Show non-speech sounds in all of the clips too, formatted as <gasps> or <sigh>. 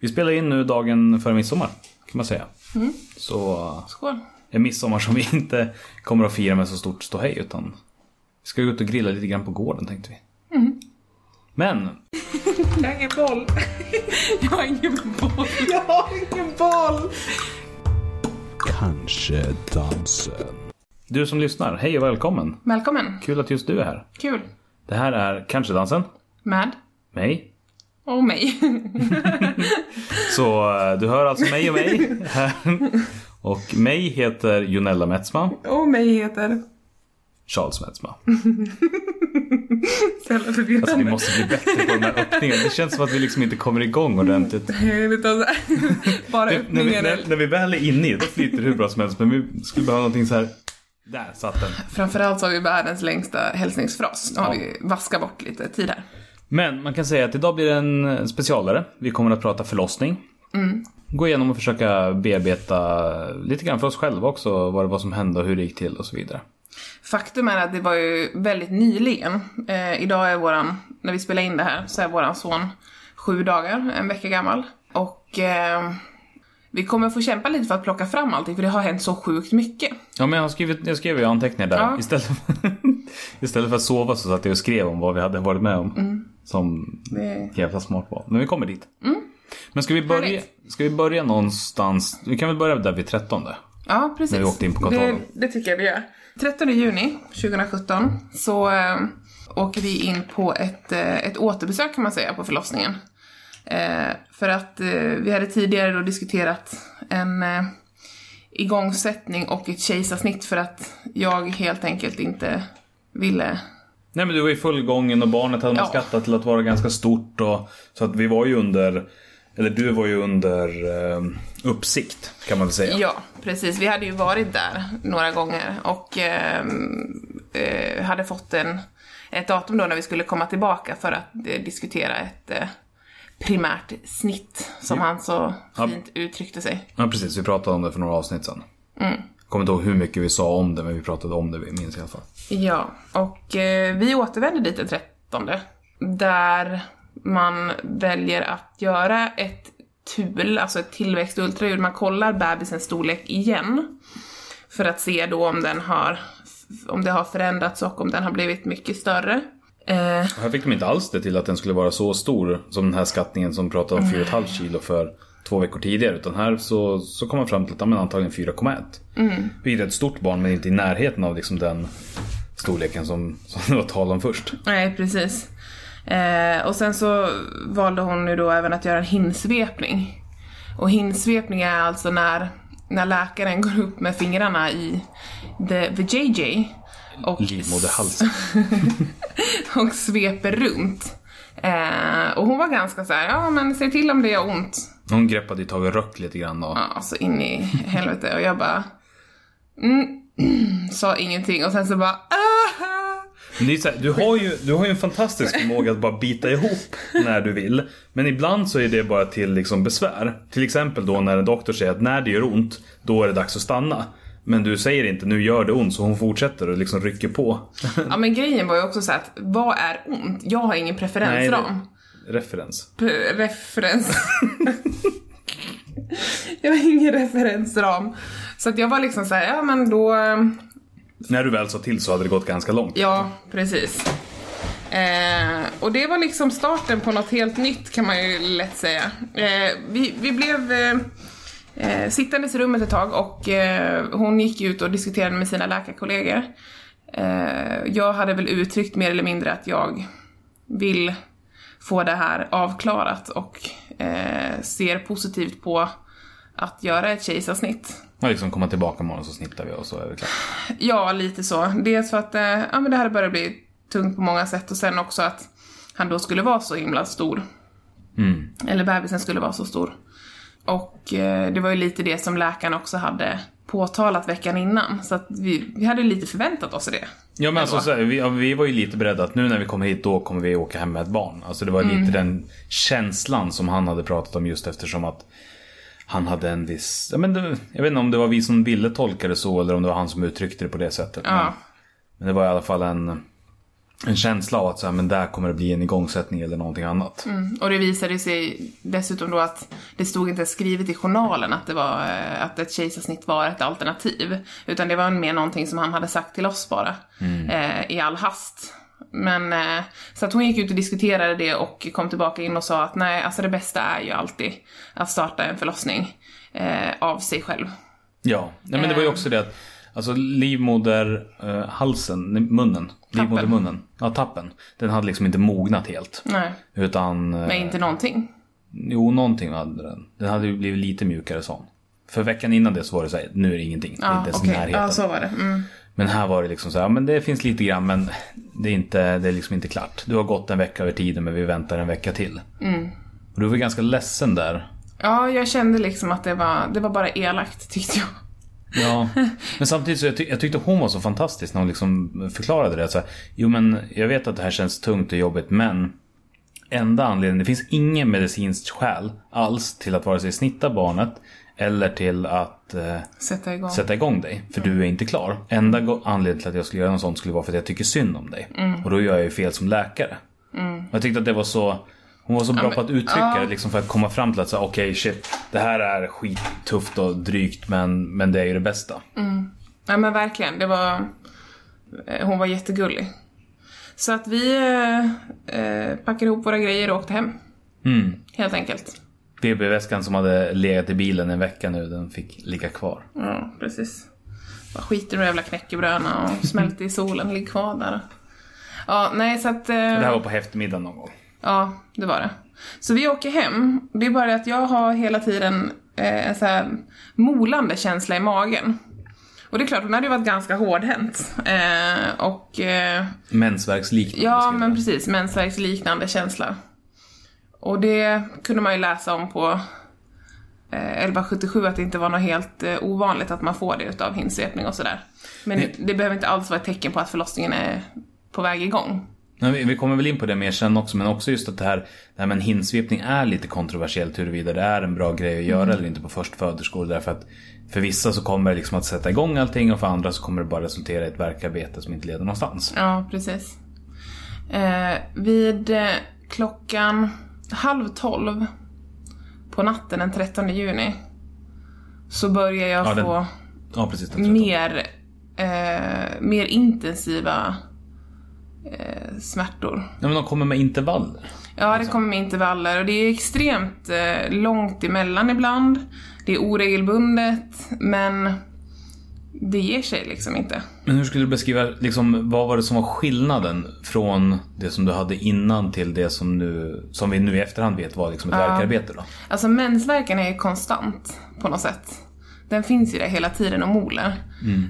Vi spelar in nu dagen före midsommar kan man säga. Mm. Så Skål. en midsommar som vi <laughs> inte kommer att fira med så stort ståhej utan vi ska gå ut och grilla lite grann på gården tänkte vi. Mm. Men <laughs> Jag har ingen boll. <laughs> Jag har ingen boll. Jag har ingen boll. Kanske dansen. du som lyssnar, hej och välkommen. Välkommen. Kul att just du är här. Kul. Det här är Kanske dansen, Med. mig. Och mig. <laughs> Så eh, du hör alltså mig och mig här. Och mig heter Jonella Metzma, Och mig heter... Charles Metzma. <laughs> Så jävla förvirrande. Alltså vi måste bli bättre på de här öppningarna. Det känns som att vi liksom inte kommer igång ordentligt. <laughs> Bara när, vi, öppningen. när, när vi väl är inne i det, flyter det hur bra som helst. Men vi skulle behöva någonting så här. Där satt den. Framförallt så har vi världens längsta hälsningsfras. Nu har Ja. vi vaskat bort lite tid här. Men man kan säga att idag blir det en specialare. Vi kommer att prata förlossning. Gå igenom och försöka bearbeta lite grann för oss själva också. Vad det var som hände och hur det gick till och så vidare. Faktum är att det var ju väldigt nyligen. Eh, idag är våran, när vi spelar in det här, så är våran son sju dagar, en vecka gammal. Och eh, vi kommer få kämpa lite för att plocka fram allting, för det har hänt så sjukt mycket. Ja men jag, skrivit, jag skrev ju anteckningar där. Ja. Istället, för, <laughs> istället för att sova så satt jag och skrev om vad vi hade varit med om. Som Det... jävla smart var. Men vi kommer dit. Men ska vi, börja, Härligt. ska vi börja någonstans? Vi kan väl börja där vid 13. Ja, precis. När vi åkte in på kontrollen. Det, det tycker jag vi gör. 13 juni 2017 så eh, åker vi in på ett, eh, ett återbesök kan man säga på förlossningen. Eh, för att eh, vi hade tidigare då diskuterat en eh, igångsättning och ett kejsarsnitt för att jag helt enkelt inte ville Nej men du var i full gången och barnet hade man Ja. skattat till att vara ganska stort. Och, så att vi var ju under, eller du var ju under eh, uppsikt kan man väl säga. Ja, precis. Vi hade ju varit där några gånger och ehm, eh, hade fått en, ett datum då när vi skulle komma tillbaka för att eh, diskutera ett eh, primärt snitt, som han så Ja. fint uttryckte sig. Ja precis, vi pratade om det för några avsnitt sedan. Mm. Kommer inte ihåg hur mycket vi sa om det men vi pratade om det, minns i alla fall. Ja, och eh, vi återvänder dit den 13. Där man väljer att göra ett TUL, alltså ett tillväxtultraljud. Man kollar bebisens storlek igen. För att se då om den har, om det har förändrats och om den har blivit mycket större. Eh, Här fick de inte alls det till att den skulle vara så stor som den här skattningen som pratade om 4,5 kilo för två veckor tidigare. Utan här så, så kom man fram till att men antagligen 4,1. Mm. Vilket är ett stort barn men inte i närheten av liksom den storleken som, som det var tal om först. Nej, precis. Eh, och sen så valde hon nu då även att göra en hinsvepning. Och hinsvepning är alltså när, när läkaren går upp med fingrarna i the, the JJ och, <laughs> och sveper runt. Eh, och hon var ganska så här, ja men säg till om det gör ont. Hon greppade i tag och röck lite grann då. Ja, så in i helvete. Och jag bara, mm, <clears throat> sa ingenting och sen så bara, ah! Men det är så här, du, har ju, du har ju en fantastisk förmåga att bara bita ihop när du vill. Men ibland så är det bara till liksom besvär. Till exempel då när en doktor säger att när det gör ont, då är det dags att stanna. Men du säger inte nu gör det ont så hon fortsätter och liksom rycker på. Ja men grejen var ju också så att, vad är ont? Jag har ingen preferensram. Referens. P- referens. jag har ingen referensram. Så att jag var liksom så här, ja men då, När du väl sa till så hade det gått ganska långt. ja precis. Eh, och det var liksom starten på något helt nytt kan man ju lätt säga. Eh, vi, vi blev eh, eh, sittandes i rummet ett tag och eh, hon gick ut och diskuterade med sina läkarkollegor. Eh, jag hade väl uttryckt mer eller mindre att jag vill få det här avklarat och eh, ser positivt på att göra ett kejsarsnitt. Man liksom komma tillbaka imorgon så snittar vi och så är det klart. Ja, lite så. Dels för att eh, ja, men det här börjar bli tungt på många sätt och sen också att han då skulle vara så himla stor. Mm. Eller bebisen skulle vara så stor. Och eh, det var ju lite det som läkaren också hade påtalat veckan innan. Så att vi, vi hade lite förväntat oss det. Ja men alltså så här, vi, vi var ju lite beredda att nu när vi kommer hit då kommer vi åka hem med ett barn. Alltså det var lite den känslan som han hade pratat om just eftersom att han hade en viss, ja, men det, jag vet inte om det var vi som ville tolka det så eller om det var han som uttryckte det på det sättet. Ja. Men, men det var i alla fall en, en känsla av att så här, men där kommer det bli en igångsättning eller någonting annat. Mm. Och det visade sig dessutom då att det stod inte skrivet i journalen att, det var, eh, att ett kejsarsnitt var ett alternativ. Utan det var mer någonting som han hade sagt till oss bara. Eh, I all hast. Men, eh, så att hon gick ut och diskuterade det och kom tillbaka in och sa att nej, alltså det bästa är ju alltid att starta en förlossning eh, av sig själv. Ja, nej, men det var ju också det att Alltså livmoderhalsen, eh, munnen, livmodermunnen, ja tappen. Den hade liksom inte mognat helt. Nej, Utan, eh, men inte någonting. jo någonting hade den. Den hade ju blivit lite mjukare sån. För veckan innan det så var det såhär, nu är det ingenting. det är Ja, inte ens närheten. Ja, så var det. Mm. Men här var det liksom så här, ja, men det finns lite grann men det är, inte, det är liksom inte klart. Du har gått en vecka över tiden men vi väntar en vecka till. Mm. Och du var ganska ledsen där. Ja, jag kände liksom att det var, det var bara elakt tyckte jag. Ja, men samtidigt så jag, ty- jag tyckte hon var så fantastisk när hon liksom förklarade det. Så här, jo men jag vet att det här känns tungt och jobbigt men enda anledningen, det finns ingen medicinskt skäl alls till att vare sig snitta barnet eller till att eh, Sätta igång. sätta igång dig. För du är inte klar. Enda anledningen till att jag skulle göra något sånt skulle vara för att jag tycker synd om dig. Och då gör jag ju fel som läkare. Och jag tyckte att det var så hon var så bra men- på att uttrycka det liksom för att komma fram till att säga okej shit. Det här är skittufft och drygt men, men det är ju det bästa. Ja men verkligen, det var... eh, Hon var jättegullig. Så att vi eh, eh, packade ihop våra grejer och åkte hem. Mm. Helt enkelt. BB-väskan som hade legat i bilen en vecka nu, den fick ligga kvar. Ja, precis. Bara skit i de jävla knäckebröderna och smälte i solen, ligg kvar där. Ja, nej så att... Eh, Det här var på eftermiddagen någon gång. Ja, det var det. Så vi åker hem. Det är bara det att jag har hela tiden eh, en så här molande känsla i magen. Och det är klart, hon hade ju varit ganska hårdhänt. Eh, och eh, Mensvärksliknande. ja, men precis, mensvärksliknande känsla. Och det kunde man ju läsa om på eh, 1177 att det inte var något helt eh, ovanligt att man får det utav hinsvepning och sådär. Men Nej. det behöver inte alls vara ett tecken på att förlossningen är på väg igång. Nej, vi, kommer väl in på det mer sen också, men också just att det här, det här med en hinsvepning är lite kontroversiellt huruvida det är en bra grej att göra Mm. eller inte på förstföderskor. Därför att för vissa så kommer det liksom att sätta igång allting och för andra så kommer det bara resultera i ett värkarbete som inte leder någonstans. Ja, precis. Eh, vid eh, klockan halv tolv på natten den 13 juni så börjar jag Ja, den- få Ja, precis. Mer, eh, mer intensiva eh, smärtor. Nej, men de kommer med intervaller. Ja, det kommer med intervaller och det är extremt eh, långt emellan ibland. Det är oregelbundet, men det ger sig liksom inte. Men hur skulle du beskriva, liksom, vad var det som var skillnaden från det som du hade innan till det som, nu, som vi nu i efterhand vet var liksom ett värkarbete då? Alltså mensvärken är ju konstant på något sätt. Den finns ju där hela tiden och moler.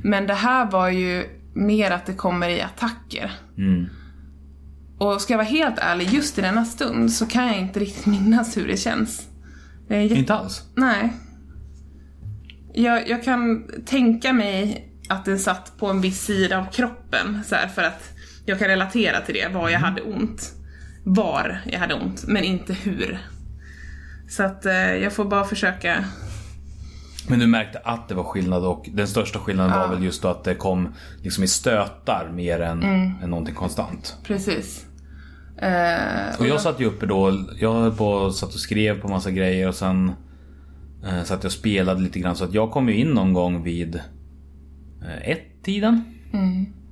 Men det här var ju mer att det kommer i attacker. Mm. Och ska jag vara helt ärlig, just i denna stund så kan jag inte riktigt <laughs> minnas hur det känns. Det Inte alls? Nej. Jag, jag kan tänka mig att den satt på en viss sida av kroppen så här, för att jag kan relatera till det, var jag hade ont. Var jag hade ont, men inte hur. Så att eh, jag får bara försöka... Men du märkte att det var skillnad och den största skillnaden var väl just då att det kom liksom i stötar mer än, än någonting konstant. Precis. Eh, Och jag satt ju uppe då, jag höll på satt och skrev på massa grejer och sen eh, satt jag och spelade lite grann så att jag kom ju in någon gång vid eh, ett tiden.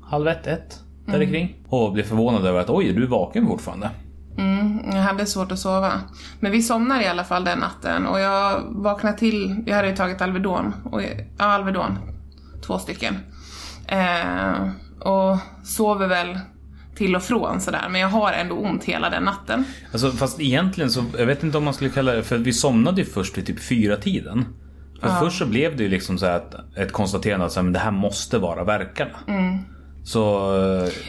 Halv ett, ett. Där kring. Och blev förvånad över att oj, du är vaken fortfarande. Mm, jag hade svårt att sova. Men vi somnade i alla fall den natten och jag vaknade till, jag hade ju tagit Alvedon, och, ja Alvedon, två stycken. Eh, och sover väl till och från sådär, men jag har ändå ont hela den natten. Alltså fast egentligen så, jag vet inte om man skulle kalla det, för vi somnade ju först vid typ fyra tiden. För först så blev det ju liksom så här ett, konstaterande att så här, men det här måste vara verkarna. Så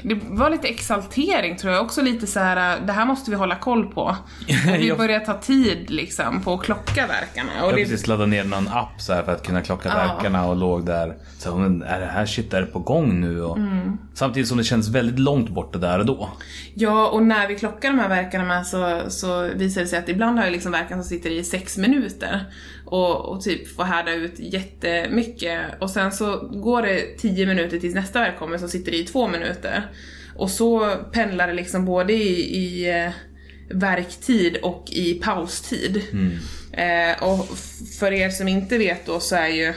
Det var lite exaltering tror jag, också lite så här: det här måste vi hålla koll på. Och <laughs> vi började ta tid liksom på att klocka verkarna. Och Jag det, precis laddat ner någon app så för att kunna klocka Ja. verkarna och låg där. Så men är det här shit, är det på gång nu? Och, Samtidigt som det känns väldigt långt borta där och då. Ja, och när vi klockar de här verkarna med så, så visar det sig att ibland har jag liksom verkan som sitter i sex minuter och, och typ får härda ut jättemycket och sen så går det tio minuter tills nästa verk kommer som sitter i två minuter. Och så pendlar det liksom både i, i eh, verktid och i paustid. Eh, och för er som inte vet då så är ju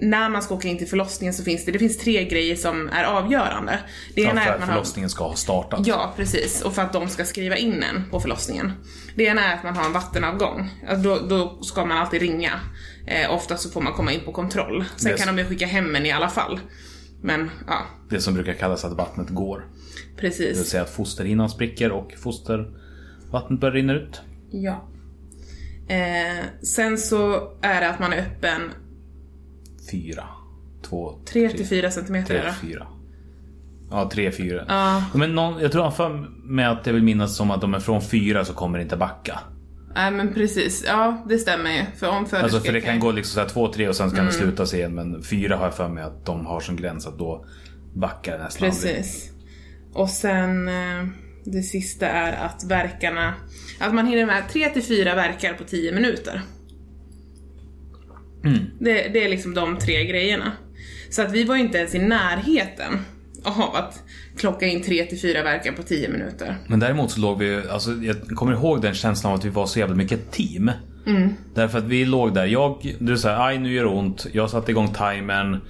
när man ska åka in till förlossningen så finns det, det finns tre grejer som är avgörande. Det ena är att man har förlossningen ska ha startat. Ja, precis. Och för att de ska skriva in en på förlossningen. Det ena är att man har en vattenavgång. Alltså då, då ska man alltid ringa. Eh, ofta så får man komma in på kontroll. Sen Yes. kan de ju skicka hem en i alla fall. Men ja, Det som brukar kallas att vattnet går. Det vill precis. säga att fosterhinnan spricker och fostervattnet börjar rinna ut. Ja. Eh, sen så är det att man är öppen Fyra, två, 3 till 4 centimeter. tre, det. fyra. Ja, tre, fyra. Ja. Men någon, jag tror för mig att jag vill minnas som att de är från fyra så kommer det inte backa. Nej men precis, ja det stämmer ju. För om Alltså för det kan gå liksom så här två, tre och sen kan Mm. det sluta sig igen. Men fyra har jag för mig att de har som gräns att då backar det nästan. Precis. Och sen eh, det sista är att verkarna, att man hinner med 3 till 4 verkar på 10 minuter. Det, det är liksom de tre grejerna. Så att vi var ju inte ens i närheten av att klocka in 3 till 4 verkar på 10 minuter. Men däremot så låg vi, alltså jag kommer ihåg den känslan av att vi var så jävla mycket team. Mm. Därför att vi låg där, jag, du sa aj nu gör det ont. Jag satte igång timern.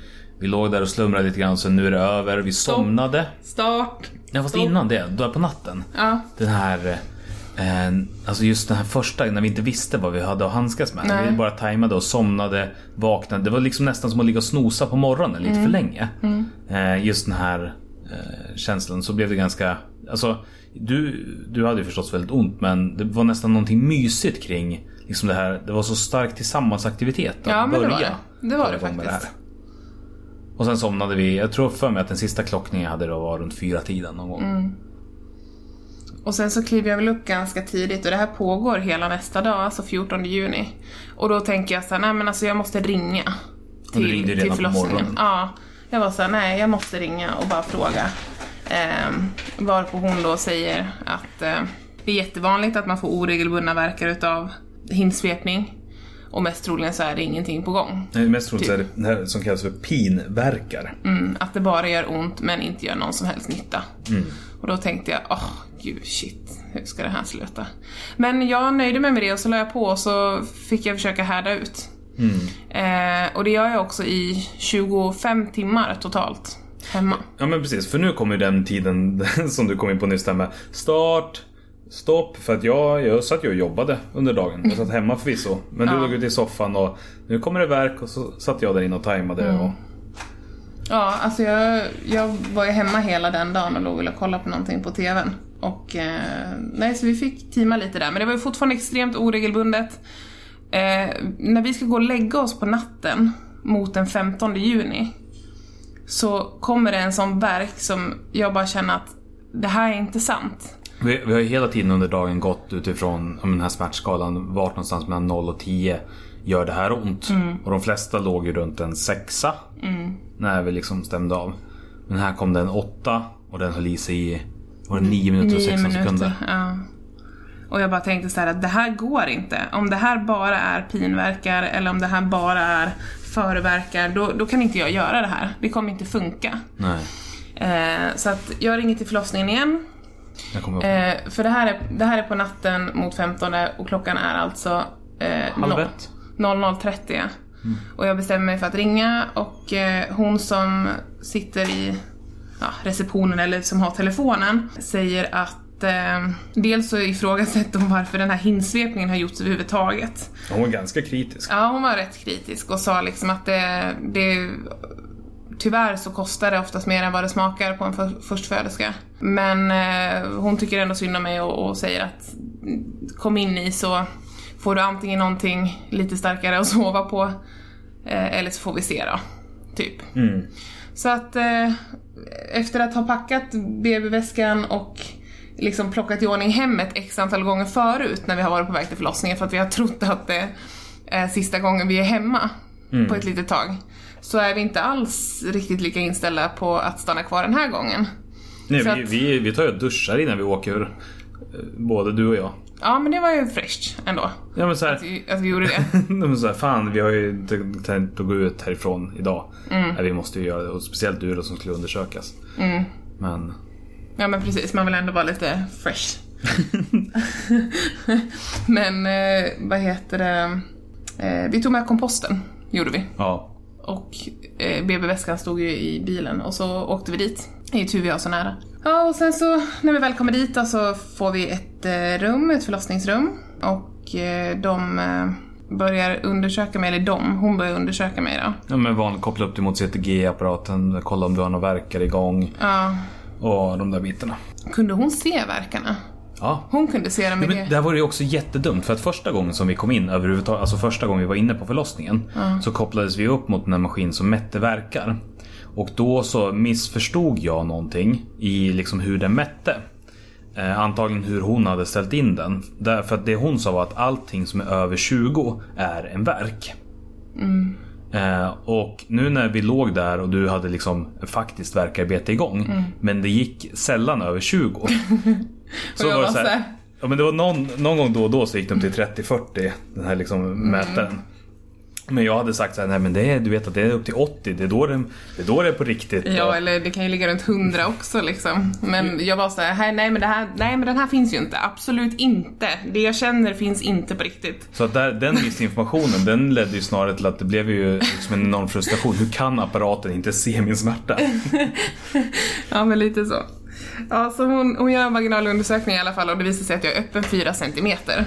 Vi låg där och slumrade lite grann, så nu är det över. Vi somnade. Start! Ja fast Stopp. innan det, då på natten. Ja, Den här, eh, alltså just den här första när vi inte visste vad vi hade att handskas med. Nej. Vi bara tajmade och somnade, vaknade. Det var liksom nästan som att ligga och snosa på morgonen lite för länge. Eh, just den här eh, känslan. Så blev det ganska, alltså du, du hade ju förstås väldigt ont men det var nästan någonting mysigt kring liksom det här. Det var så stark tillsammansaktivitet att Ja, men det börja. var det. Det var det faktiskt. här. Och sen somnade vi, jag tror för mig att den sista klockningen jag hade då var runt fyra tiden någon gång. Mm. Och sen så kliver jag väl upp ganska tidigt och det här pågår hela nästa dag, alltså 14 juni. Och då tänker jag så här, nej men alltså jag måste ringa. du ringde ju Till, redan till på morgonen. Ja. Jag var så här, nej jag måste ringa och bara fråga. Ehm, varpå hon då säger att eh, det är jättevanligt att man får oregelbundna verkar utav hinsvepning. Och mest troligen så är det ingenting på gång. Nej, Mest troligt så är det här som kallas för pinverkar. Mm, att det bara gör ont men inte gör någon som helst nytta. Mm. Och då tänkte jag, åh gud shit, hur ska det här sluta? Men jag nöjde mig med det och så la jag på och så fick jag försöka härda ut. Mm. Eh, och det gör jag också i 25 timmar totalt hemma. Ja men precis, för nu kommer ju den tiden <laughs> som du kom in på nyss där med start, stopp. För att jag, jag satt ju och jobbade under dagen. Jag satt hemma förvisso. Men du Ja. låg ute i soffan och nu kommer det verk och så satt jag där inne och tajmade. Mm. Och, Ja, alltså jag, jag var ju hemma hela den dagen och låg och kolla på någonting på TVn. Och eh, nej, så vi fick teama lite där. Men det var ju fortfarande extremt oregelbundet. Eh, när vi ska gå och lägga oss på natten mot den 15 juni så kommer det en sån verk som jag bara känner att det här är inte sant. vi, vi har ju hela tiden under dagen gått utifrån den här smärtskalan. Vart någonstans mellan 0 och 10 gör det här ont. Mm. Och de flesta låg ju runt en sexa. När vi liksom stämde av. Men här kom det en 8 och den höll i sig i var det 9 minuter och Nio 16 minuter. sekunder. Ja. Och jag bara tänkte så här att det här går inte. Om det här bara är pinverkar eller om det här bara är förverkar, då, då kan inte jag göra det här. Det kommer inte funka. Eh, så att jag ringer till förlossningen igen. Eh, för det här, är, det här är på natten mot 15 och klockan är alltså eh, Halv ett. 00.30. Och jag bestämmer mig för att ringa och eh, hon som sitter i ja, receptionen eller som har telefonen säger att eh, dels så ifrågasätter hon varför den här hinsvepningen har gjorts överhuvudtaget. Hon var ganska kritisk. Ja, hon var rätt kritisk och sa liksom att det, det Tyvärr så kostar det oftast mer än vad det smakar på en för, förstföderska. Men eh, hon tycker ändå synd om mig och, och säger att mm, kom in i så får du antingen någonting lite starkare att <laughs> sova på eh, eller så får vi se då. Typ. Mm. Så att eh, efter att ha packat BB-väskan och liksom plockat i ordning hemmet x antal gånger förut när vi har varit på väg till förlossningen för att vi har trott att det är sista gången vi är hemma på ett litet tag. Så är vi inte alls riktigt lika inställda på att stanna kvar den här gången. Nej, vi, att- vi, vi tar ju duschar innan vi åker. eh, Både du och jag. Ja men det var ju fräscht ändå. Ja men så här, Att vi, att vi gjorde det. men så här, fan vi har ju tänkt att gå ut härifrån idag. Mm. Nej, vi måste ju göra det. Och speciellt du då som skulle undersökas. Men Ja men precis, man vill ändå vara lite fresh. <laughs> men eh, vad heter det? Eh, vi tog med komposten, gjorde vi. Ja. Och eh, BB-väskan stod ju i bilen och så åkte vi dit. Det är ju tur vi har så nära. Ja, och sen så när vi väl kommer dit då, så får vi ett eh, rum, ett förlossningsrum. Och eh, de eh, börjar undersöka mig, eller de, hon börjar undersöka mig då. ja men vanligt koppla upp det mot CTG-apparaten, kolla om du har några verkar igång Ja. och de där bitarna. Kunde hon se verkarna? Ja. Hon kunde se dem i Men det. här var ju också jättedumt för att första gången som vi kom in överhuvudtaget, alltså första gången vi var inne på förlossningen så kopplades vi upp mot en maskin som mätte verkar. Och då så missförstod jag någonting i liksom hur den mätte. Eh, antagligen hur hon hade ställt in den. Därför att det hon sa var att allting som är över 20 är en verk. Eh, och nu när vi låg där och du hade liksom faktiskt verkarbete igång. Men det gick sällan över 20. Och <laughs> jag var så här- Ja men det var någon, någon gång då och då så gick de till 30-40 den här liksom mätaren. Men jag hade sagt så här, nej men det är, du vet att det är upp till 80, det är då det, det, är, då det är på riktigt. Ja, Och- eller det kan ju ligga runt 100 också liksom. Men jag var så här, "Här, nej men det här, nej men den här finns ju inte. Absolut inte. Det jag känner finns inte på riktigt. Så att där, den missinformationen den ledde ju snarare till att det blev ju liksom en enorm frustration. Hur kan apparaten inte se min smärta? <laughs> Ja, men lite så. Ja, så hon, hon gör en vaginal undersökning i alla fall och det visar sig att jag är öppen 4 centimeter.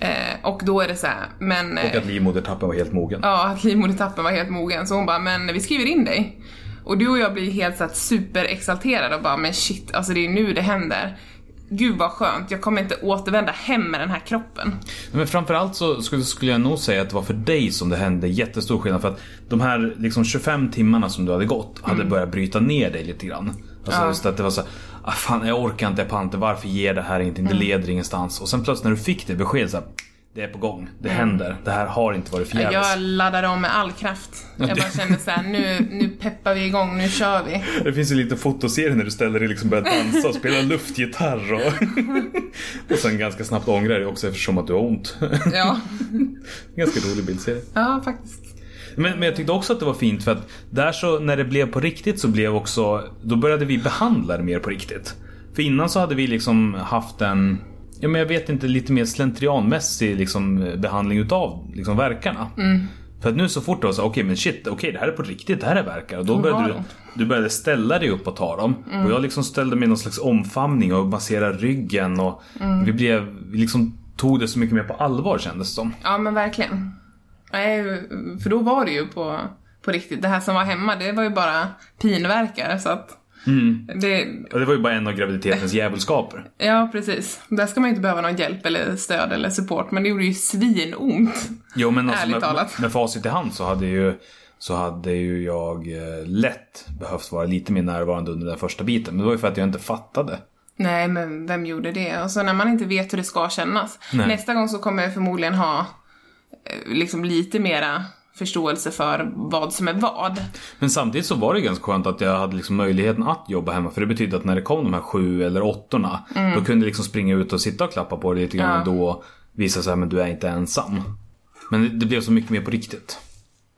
Eh, och då är det så här, men... Och att livmodertappen var helt mogen. Ja, att livmodertappen var helt mogen. Så hon bara, men vi skriver in dig. Och du och jag blir helt så att superexalterade och bara, men shit, alltså det är nu det händer. Gud vad skönt, jag kommer inte återvända hem med den här kroppen. Men framförallt så skulle, skulle jag nog säga att det var för dig som det hände jättestor skillnad. För att de här liksom 25 timmarna som du hade gått hade börjat bryta ner dig lite grann. Alltså Ja. just att det var så ah, fan jag orkar inte Pante, varför ger det här inte? Det leder ingenstans. Och sen plötsligt när du fick det beskedet så här, det är på gång, det händer, det här har inte varit förgäves. Jag laddade om med all kraft. Jag bara <laughs> kände så här, nu, nu peppar vi igång, nu kör vi. Det finns ju lite fotoserie när du ställer dig liksom börjar dansa och spela luftgitarr och... <laughs> och sen ganska snabbt ångrar dig också eftersom att du har ont. Ja, <laughs> ganska rolig bildserie. ja faktiskt. Men, men jag tyckte också att det var fint för att där så när det blev på riktigt så blev också Då började vi behandla det mer på riktigt. För innan så hade vi liksom haft en Ja men jag vet inte lite mer slentrianmässig liksom behandling utav liksom verkarna. För att nu så fort det var så okej men shit, okej det här är på riktigt, det här är verkar. Och då började du, du började ställa dig upp och ta dem. Och jag liksom ställde mig i någon slags omfamning och masserade ryggen och vi blev, vi liksom tog det så mycket mer på allvar kändes det som. Ja men verkligen. Nej, för då var det ju på, på riktigt. Det här som var hemma, det var ju bara pinverkar så att... Det, Och det var ju bara en av graviditetens djävulskaper. ja precis. Där ska man ju inte behöva någon hjälp eller stöd eller support, men det gjorde ju svinont. Jo men alltså med, talat. med facit i hand så hade ju så hade ju jag eh, lätt behövt vara lite mer närvarande under den första biten. Men det var ju för att jag inte fattade. Nej, men vem gjorde det? Och så när man inte vet hur det ska kännas. Nej. Nästa gång så kommer jag förmodligen ha liksom lite mera förståelse för vad som är vad. Men samtidigt så var det ganska skönt att jag hade liksom möjligheten att jobba hemma. För det betydde att när det kom de här sju eller åttorna. Då kunde jag liksom springa ut och sitta och klappa på det lite grann. Ja. Och då visa sig men du är inte ensam. Men det, det blev så mycket mer på riktigt.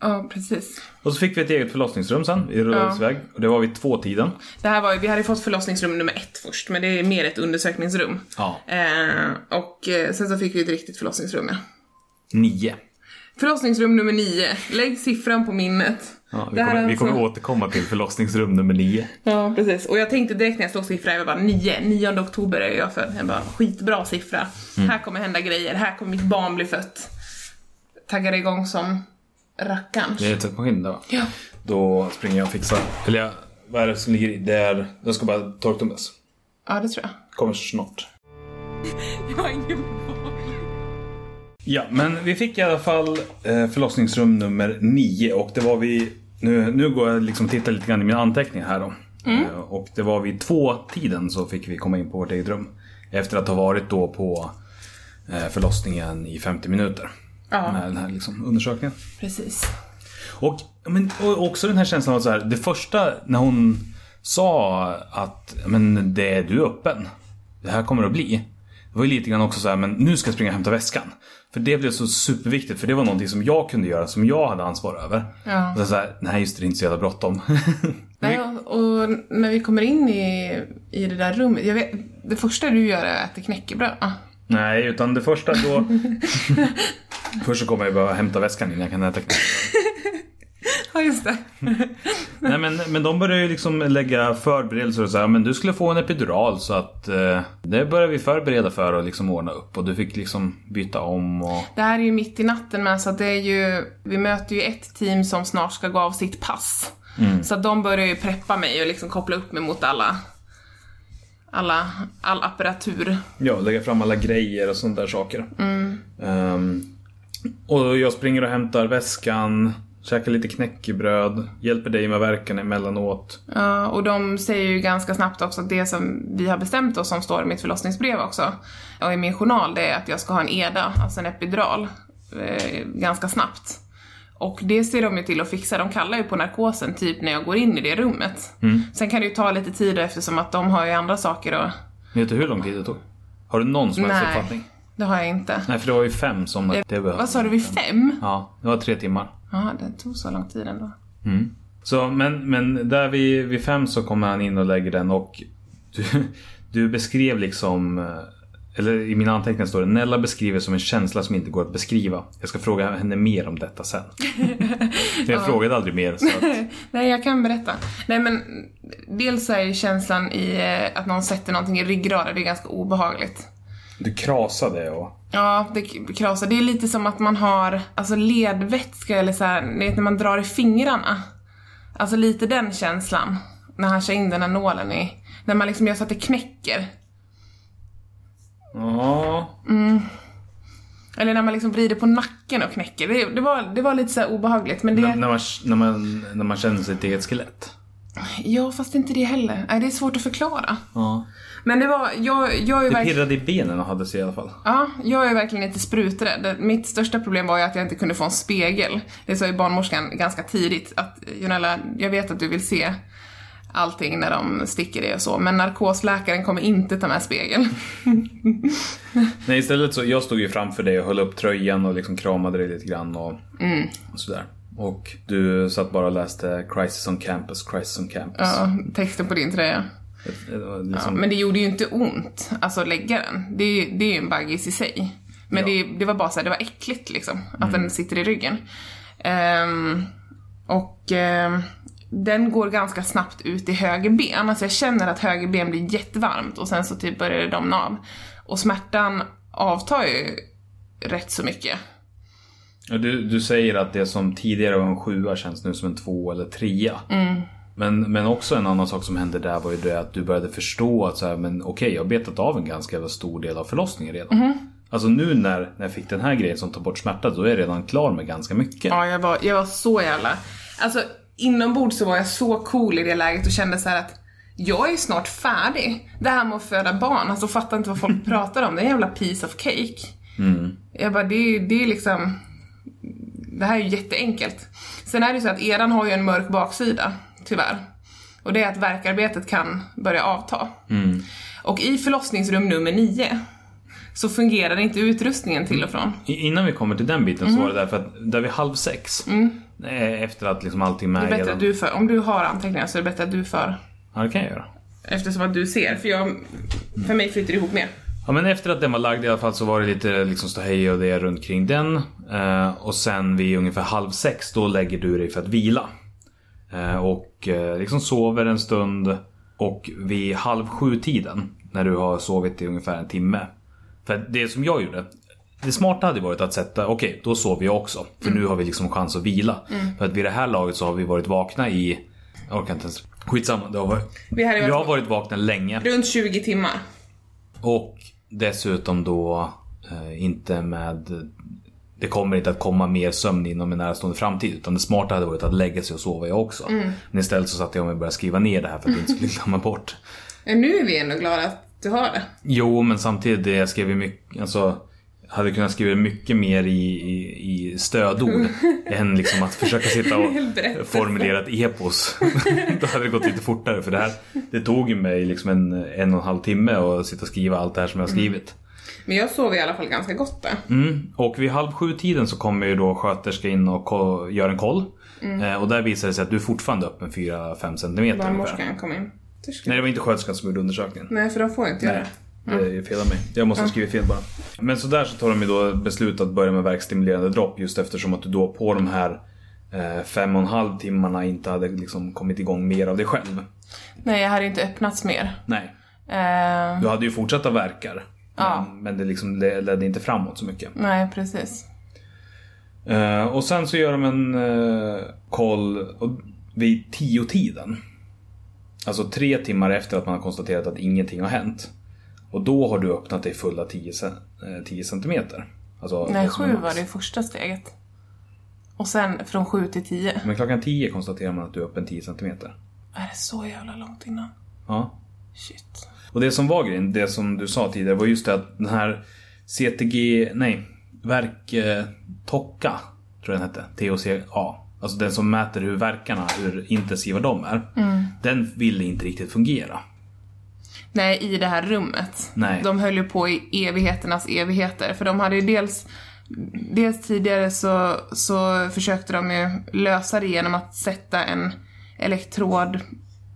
Ja, precis. Och så fick vi ett eget förlossningsrum sen. Vi rullades Ja. iväg. Och det var vid två tiden. Det här var ju, vi hade fått förlossningsrum nummer ett först, men det är mer ett undersökningsrum. Ja. Eh, och eh, sen så fick vi ett riktigt förlossningsrum, ja. Nio. Förlossningsrum nummer nio. Lägg siffran på minnet. Ja, vi, kommer, är vi kommer alltså- återkomma till förlossningsrum nummer nio. Ja, precis. Och jag tänkte direkt när jag såg siffran, jag bara 9, 9 oktober är jag född. Jag bara skitbra siffra. Mm. Här kommer hända grejer, här kommer mitt barn bli fött. Taggade igång som rackarns. Det är tvättmaskin där va? Ja. Då springer jag och fixar. Eller jag, vad är det som ligger i? Det är, den ska bara torktumlas. ja, det tror jag. Kommer snart. <laughs> Jag har ingen Ja, men vi fick i alla fall eh, förlossningsrum nummer nio och det var vi nu, nu går jag liksom och tittar lite grann i mina anteckningar här då. Eh, och det var vid två tiden så fick vi komma in på vårt eget rum. Efter att ha varit då på eh, förlossningen i 50 minuter. Ja. Den här, den här liksom undersökningen. Precis. Och, men, och också den här känslan av så här, det första när hon sa att men det är du öppen. Det här kommer att bli. Det var ju lite grann också så här, men nu ska jag springa och hämta väskan. För det blev så superviktigt, för det var någonting som jag kunde göra, som jag hade ansvar över. Ja. Och så så här, nej just det, det är inte så jävla bråttom. <laughs> Nej, och, när vi kommer in i, i det där rummet, vet, det första du gör är att äta knäckebröd. Nej, utan det första då... <laughs> Först så kommer jag behöva hämta väskan innan jag kan äta knäckebröd. <laughs> Ja, just det. <laughs> Nej men, men de börjar ju liksom lägga förberedelser och så här, men du skulle få en epidural så att eh, det börjar vi förbereda för och liksom ordna upp och du fick liksom byta om och... Det här är ju mitt i natten men så att det är ju, vi möter ju ett team som snart ska gå av sitt pass. Så att de börjar ju preppa mig och liksom koppla upp mig mot alla, alla, all apparatur. Ja, lägga fram alla grejer och sånt där saker. Ehm, och jag springer och hämtar väskan, käkar lite knäckebröd, hjälper dig med verken emellanåt. Ja, och de säger ju ganska snabbt också att det som vi har bestämt oss som står i mitt förlossningsbrev också, och i min journal, det är att jag ska ha en EDA, alltså en epidural, eh, ganska snabbt. Och det ser de ju till att fixa, de kallar ju på narkosen typ när jag går in i det rummet. Sen kan det ju ta lite tid eftersom att de har ju andra saker att... Vet du hur lång tid det tog? Har du någon som helst Nej, uppfattning? det har jag inte. Nej, för det var ju fem som det behövdes. Vad sa du, vid fem? Ja, det var tre timmar. Ja, det tog så lång tid ändå. Så, men, men där vid, vid fem så kommer han in och lägger den och du, <laughs> du beskrev liksom eh, eller i mina anteckningar står det Nella beskriver som en känsla som inte går att beskriva. Jag ska fråga henne mer om detta sen. <laughs> Jag frågade aldrig mer. Så att, <laughs> Nej, jag kan berätta. Nej men, dels är ju känslan i eh, att någon sätter någonting i ryggraden, det är ganska obehagligt. Du krasade och... Ja, det k- krasar. Det är lite som att man har alltså ledvätska eller så här, vet när man drar i fingrarna. Alltså lite den känslan. När han kör in den här nålen i. När man liksom gör så att det knäcker. Ja, Eller när man liksom vrider på nacken och knäcker. Det, det, var, det var lite så här obehagligt. Men det... när, när, man, när, man, när man känner sitt eget skelett. Ja, fast inte det heller. Nej, det är svårt att förklara. Ja. Men det var, jag, jag är Det verkligen... pirrade i benen och hade sig i alla fall. Ja, jag är verkligen inte spruträdd. Mitt största problem var ju att jag inte kunde få en spegel. Det sa ju barnmorskan ganska tidigt att Jonella, jag vet att du vill se allting när de sticker dig och så, men narkosläkaren kommer inte ta med spegel. <laughs> Nej istället så, jag stod ju framför dig och höll upp tröjan och liksom kramade dig lite grann och, och sådär. Och du satt bara och läste Crisis on Campus, Crisis on Campus. Ja, texten på din tröja. Var Ja, liksom, men det gjorde ju inte ont, alltså lägga den. Det, är- det är ju en baggis i sig. Men det, det var bara så här, det var äckligt liksom, att den sitter i ryggen. Ehm, och ehm, den går ganska snabbt ut i höger ben. Alltså jag känner att höger ben blir jättevarmt och sen så typ börjar det domna av. Och smärtan avtar ju rätt så mycket. Ja, du, du säger att det som tidigare var en sjua känns nu som en två eller trea. Men, men också en annan sak som hände där var ju det att du började förstå att så här, men okej, jag har betat av en ganska stor del av förlossningen redan. Alltså nu när, när jag fick den här grejen som tar bort smärta, då är jag redan klar med ganska mycket. Ja, jag var, jag var så jävla... Alltså, inombords så var jag så cool i det läget och kände så här att jag är snart färdig. Det här med att föda barn, alltså fattar inte vad folk <laughs> pratar om. Det är en jävla piece of cake. Jag bara, det, är- det är liksom... Det här är ju jätteenkelt. Sen är det ju så att eran har ju en mörk baksida, tyvärr. Och det är att verkarbetet kan börja avta. Och i förlossningsrum nummer nio så fungerar inte utrustningen till och från. Innan vi kommer till den biten så var det därför att där vid halv sex, eh, efter att liksom allting med Det är bättre redan- att du för. Om du har anteckningar så är det bättre att du för. Ja, det kan jag göra. Eftersom att du ser, för jag, för mig flyter det ihop mer. Ja men efter att den var lagd i alla fall så var det lite liksom ståhej och det runt kring den. Eh, och sen vid ungefär halv sex då lägger du dig för att vila. Eh, och eh, liksom sover en stund. Och vid halv sju tiden när du har sovit i ungefär en timme. För det som jag gjorde. Det smarta hade varit att sätta, okej då sover jag också. För nu har vi liksom chans att vila. För att vid det här laget så har vi varit vakna i, jag orkar inte ens, skitsamma. Det har varit, Vi hade varit har varit vakna länge. runt 20 timmar. Och dessutom då eh, inte med... Det kommer inte att komma mer sömn inom en närstående framtid. Utan det smarta hade varit att lägga sig och sova jag också. Men istället så satte jag mig och började skriva ner det här för att jag inte skulle <laughs> glömma bort. Nu är vi ändå glada att du har det. Jo, men samtidigt jag skrev ju mycket... Alltså, hade kunnat skriva mycket mer i, i, i stödord <laughs> än liksom att försöka sitta och formulera ett epos. <laughs> Då hade det gått lite fortare för det här det tog mig liksom en, en och en halv timme att sitta och skriva allt det här som jag har skrivit. Men jag sov i alla fall ganska gott där. Mm. Och vid halv sju tiden så kommer ju då sköterska in och gör en koll. Eh, och där visar det sig att du är fortfarande öppen 4-5 centimeter ungefär. Barnmorskan kom in. Nej det var inte sköterskan som gjorde undersökningen. Nej, för de får inte göra det. det är fel av mig. Jag måste ha skrivit fel bara. Men så där så tar de ju då beslut att börja med verkstimulerande dropp just eftersom att du då på de här eh, fem och en halv timmarna inte hade liksom kommit igång mer av dig själv. Nej, jag hade inte öppnats mer. Nej. Eh, Du hade ju fortsatta verkar. Ja. Men, men det liksom le- ledde inte framåt så mycket. nej, precis. Eh, och sen så gör de en eh, koll vid tio tiden. Alltså tre timmar efter att man har konstaterat att ingenting har hänt. Och då har du öppnat dig fulla 10, cen- eh, 10 centimeter. Alltså, Nej, sju var det första steget. Och sen från sju till tio. Men klockan 10 konstaterar man att du är öppen 10 centimeter. Är det så jävla långt innan? Ja. Shit. Och det som var grejen, det som du sa tidigare, var just det att den här CTG, nej, verk eh, Tokka, tror jag den hette, TOCA. Alltså den som mäter hur verkarna, hur intensiva de är. Den ville inte riktigt fungera. Nej, i det här rummet. Nej. De höll ju på i evigheternas evigheter. För de hade ju dels, dels tidigare så, så försökte de ju lösa det genom att sätta en elektrod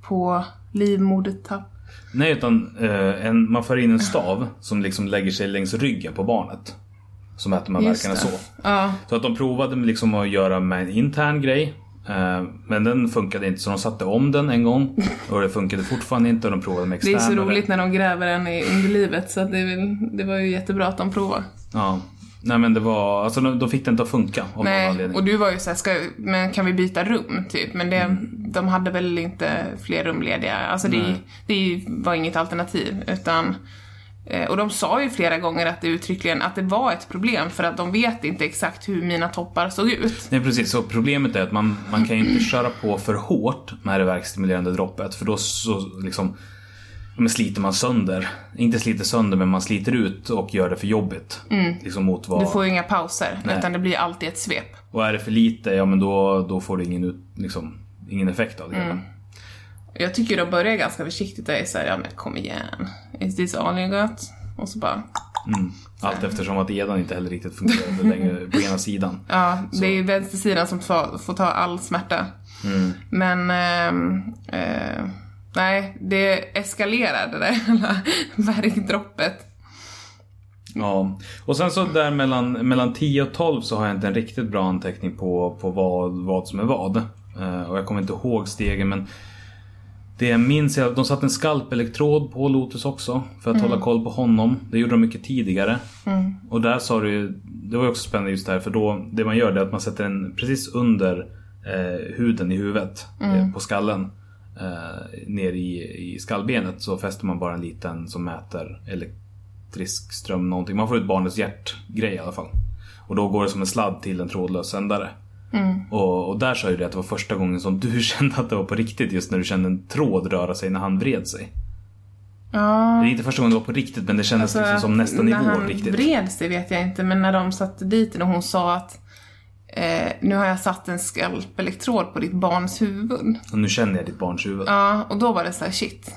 på livmodertapp. Nej, utan eh, en, man för in en stav som liksom lägger sig längs ryggen på barnet. Så mäter man Just verkarna så. Ja, Så att de provade liksom att göra med en intern grej. eh, Men den funkade inte så de satte om den en gång. Och det funkade fortfarande inte och de provade med det är så roligt när de gräver en i underlivet så att det, är väl, det var ju jättebra att de provade. Ja. Nej men det var, alltså de, de fick det inte att funka av någon Nej, anledning. och du var ju såhär, ska, men kan vi byta rum typ? Men det, de hade väl inte fler rum lediga. Alltså det, det var inget alternativ. Utan, eh, och de sa ju flera gånger att det uttryckligen att det var ett problem för att de vet inte exakt hur mina toppar såg ut. Nej precis, så problemet är att man, man kan ju inte köra på för hårt med det verkstimulerande droppet för då så liksom men sliter man sönder. Inte sliter sönder men man sliter ut och gör det för jobbigt. Liksom mot vad... Du får ju inga pauser, Nej. utan det blir alltid ett svep. Och är det för lite, ja men då, då får du ingen, ut, liksom, ingen effekt av det hela. Jag tycker de börjar ganska försiktigt och är såhär, ja men kom igen. Is this all you got? Och så bara, Mm. Allt eftersom att edan inte heller riktigt fungerade längre på ena sidan. <laughs> Ja, det är ju vänstersidan som får, får ta all smärta. Men, ehm, eh, nej, det eskalerade det hela värkdroppet. <laughs> Ja, och sen så där mellan, mellan 10 och 12 så har jag inte en riktigt bra anteckning på, på vad, vad som är vad. Eh, och jag kommer inte ihåg stegen men det jag minns är att de satte en skalpelektrod på Lotus också för att hålla koll på honom. Det gjorde de mycket tidigare. Och där sa du ju, det var ju också spännande just där för då, det man gör det är att man sätter den precis under eh, huden i huvudet, eh, på skallen. Eh, ner i, i skallbenet så fäster man bara en liten som mäter elektrisk ström någonting. Man får ut barnets hjärtgrej i alla fall. Och då går det som en sladd till en trådlös sändare. Och, och där sa ju det att det var första gången som du <laughs> kände att det var på riktigt just när du kände en tråd röra sig när han vred sig. Ja, Det är inte första gången det var på riktigt men det kändes liksom som nästa när nivå han riktigt. vred sig vet jag inte, men när de satte dit och hon sa att eh, nu har jag satt en skalpelektrod på ditt barns huvud. Och nu känner jag ditt barns huvud. Ja, och då var det så här: shit.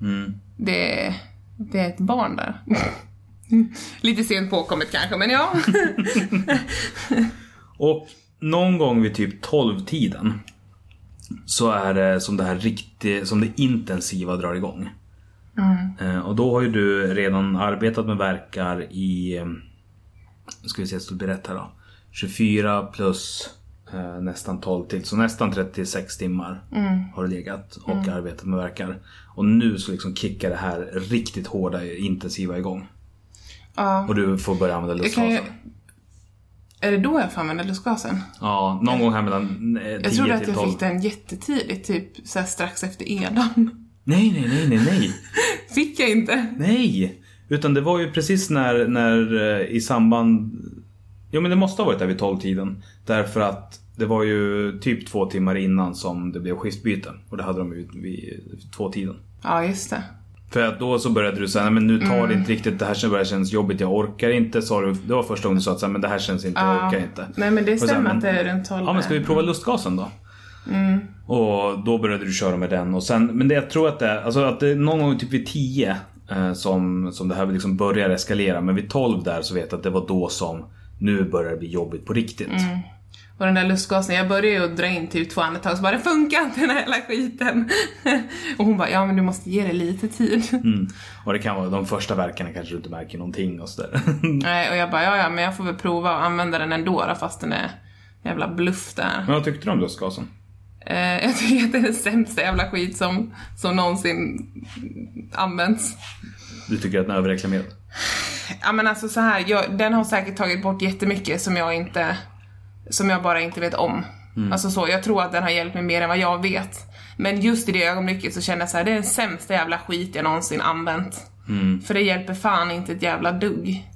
Mm. Det, det är ett barn där. <laughs> Lite sent påkommet kanske, men ja. <laughs> Och någon gång vid typ 12-tiden så är det som det här riktigt, som det intensiva drar igång. Eh, Och då har ju du redan arbetat med verkar i, eh, nu ska vi se så det blir rätt här då. 24 plus eh, nästan 12 till, så nästan 36 timmar har du legat och arbetat med verkar. Och nu så liksom kickar det här riktigt hårda, intensiva igång. ja. Och du får börja använda kan ju... lustgasen. Är det då jag får använda lustgasen? Ja, någon gång här mellan eh, 10 Jag trodde att till jag 12. fick den jättetidigt, typ så strax efter edan. Nej, nej, nej, nej, nej. <laughs> Fick jag inte? Nej! Utan det var ju precis när, när eh, i samband... Jo men det måste ha varit där vid 12-tiden. Därför att det var ju typ två timmar innan som det blev skiftbyte. Och det hade de ju vid två-tiden. Ja, just det. För att då så började du säga, men nu tar det inte riktigt, det här börjar kännas jobbigt, jag orkar inte. Sa du, det var första gången du sa att så men det här känns inte, jag Ja. orkar inte. Nej, men det så stämmer att det är runt 12. Ja men ska vi prova lustgasen då? Och då började du köra med den och sen, men det jag tror att det är, alltså att det är någon gång typ vid 10 eh, som, som det här liksom börjar eskalera. Men vid 12 där så vet jag att det var då som nu börjar det bli jobbigt på riktigt. Och den där lustgasen, jag började ju dra in typ två andetag så bara det funkar inte den här hela skiten. <laughs> och hon bara, ja men du måste ge det lite tid. Mm. Och det kan vara de första verkarna kanske du inte märker någonting och sådär. <laughs> Nej, och jag bara, ja ja men jag får väl prova att använda den ändå då, fast den är jävla bluff där. Men vad tyckte du om lustgasen? Eh, jag tycker att det är den sämsta jävla skit som, som någonsin används. Du tycker att den är överreklamerad? Ja men alltså så här, jag, den har säkert tagit bort jättemycket som jag inte, som jag bara inte vet om. Alltså så, jag tror att den har hjälpt mig mer än vad jag vet. Men just i det ögonblicket så kände jag så här, det är den sämsta jävla skit jag någonsin använt. För det hjälper fan inte ett jävla dugg.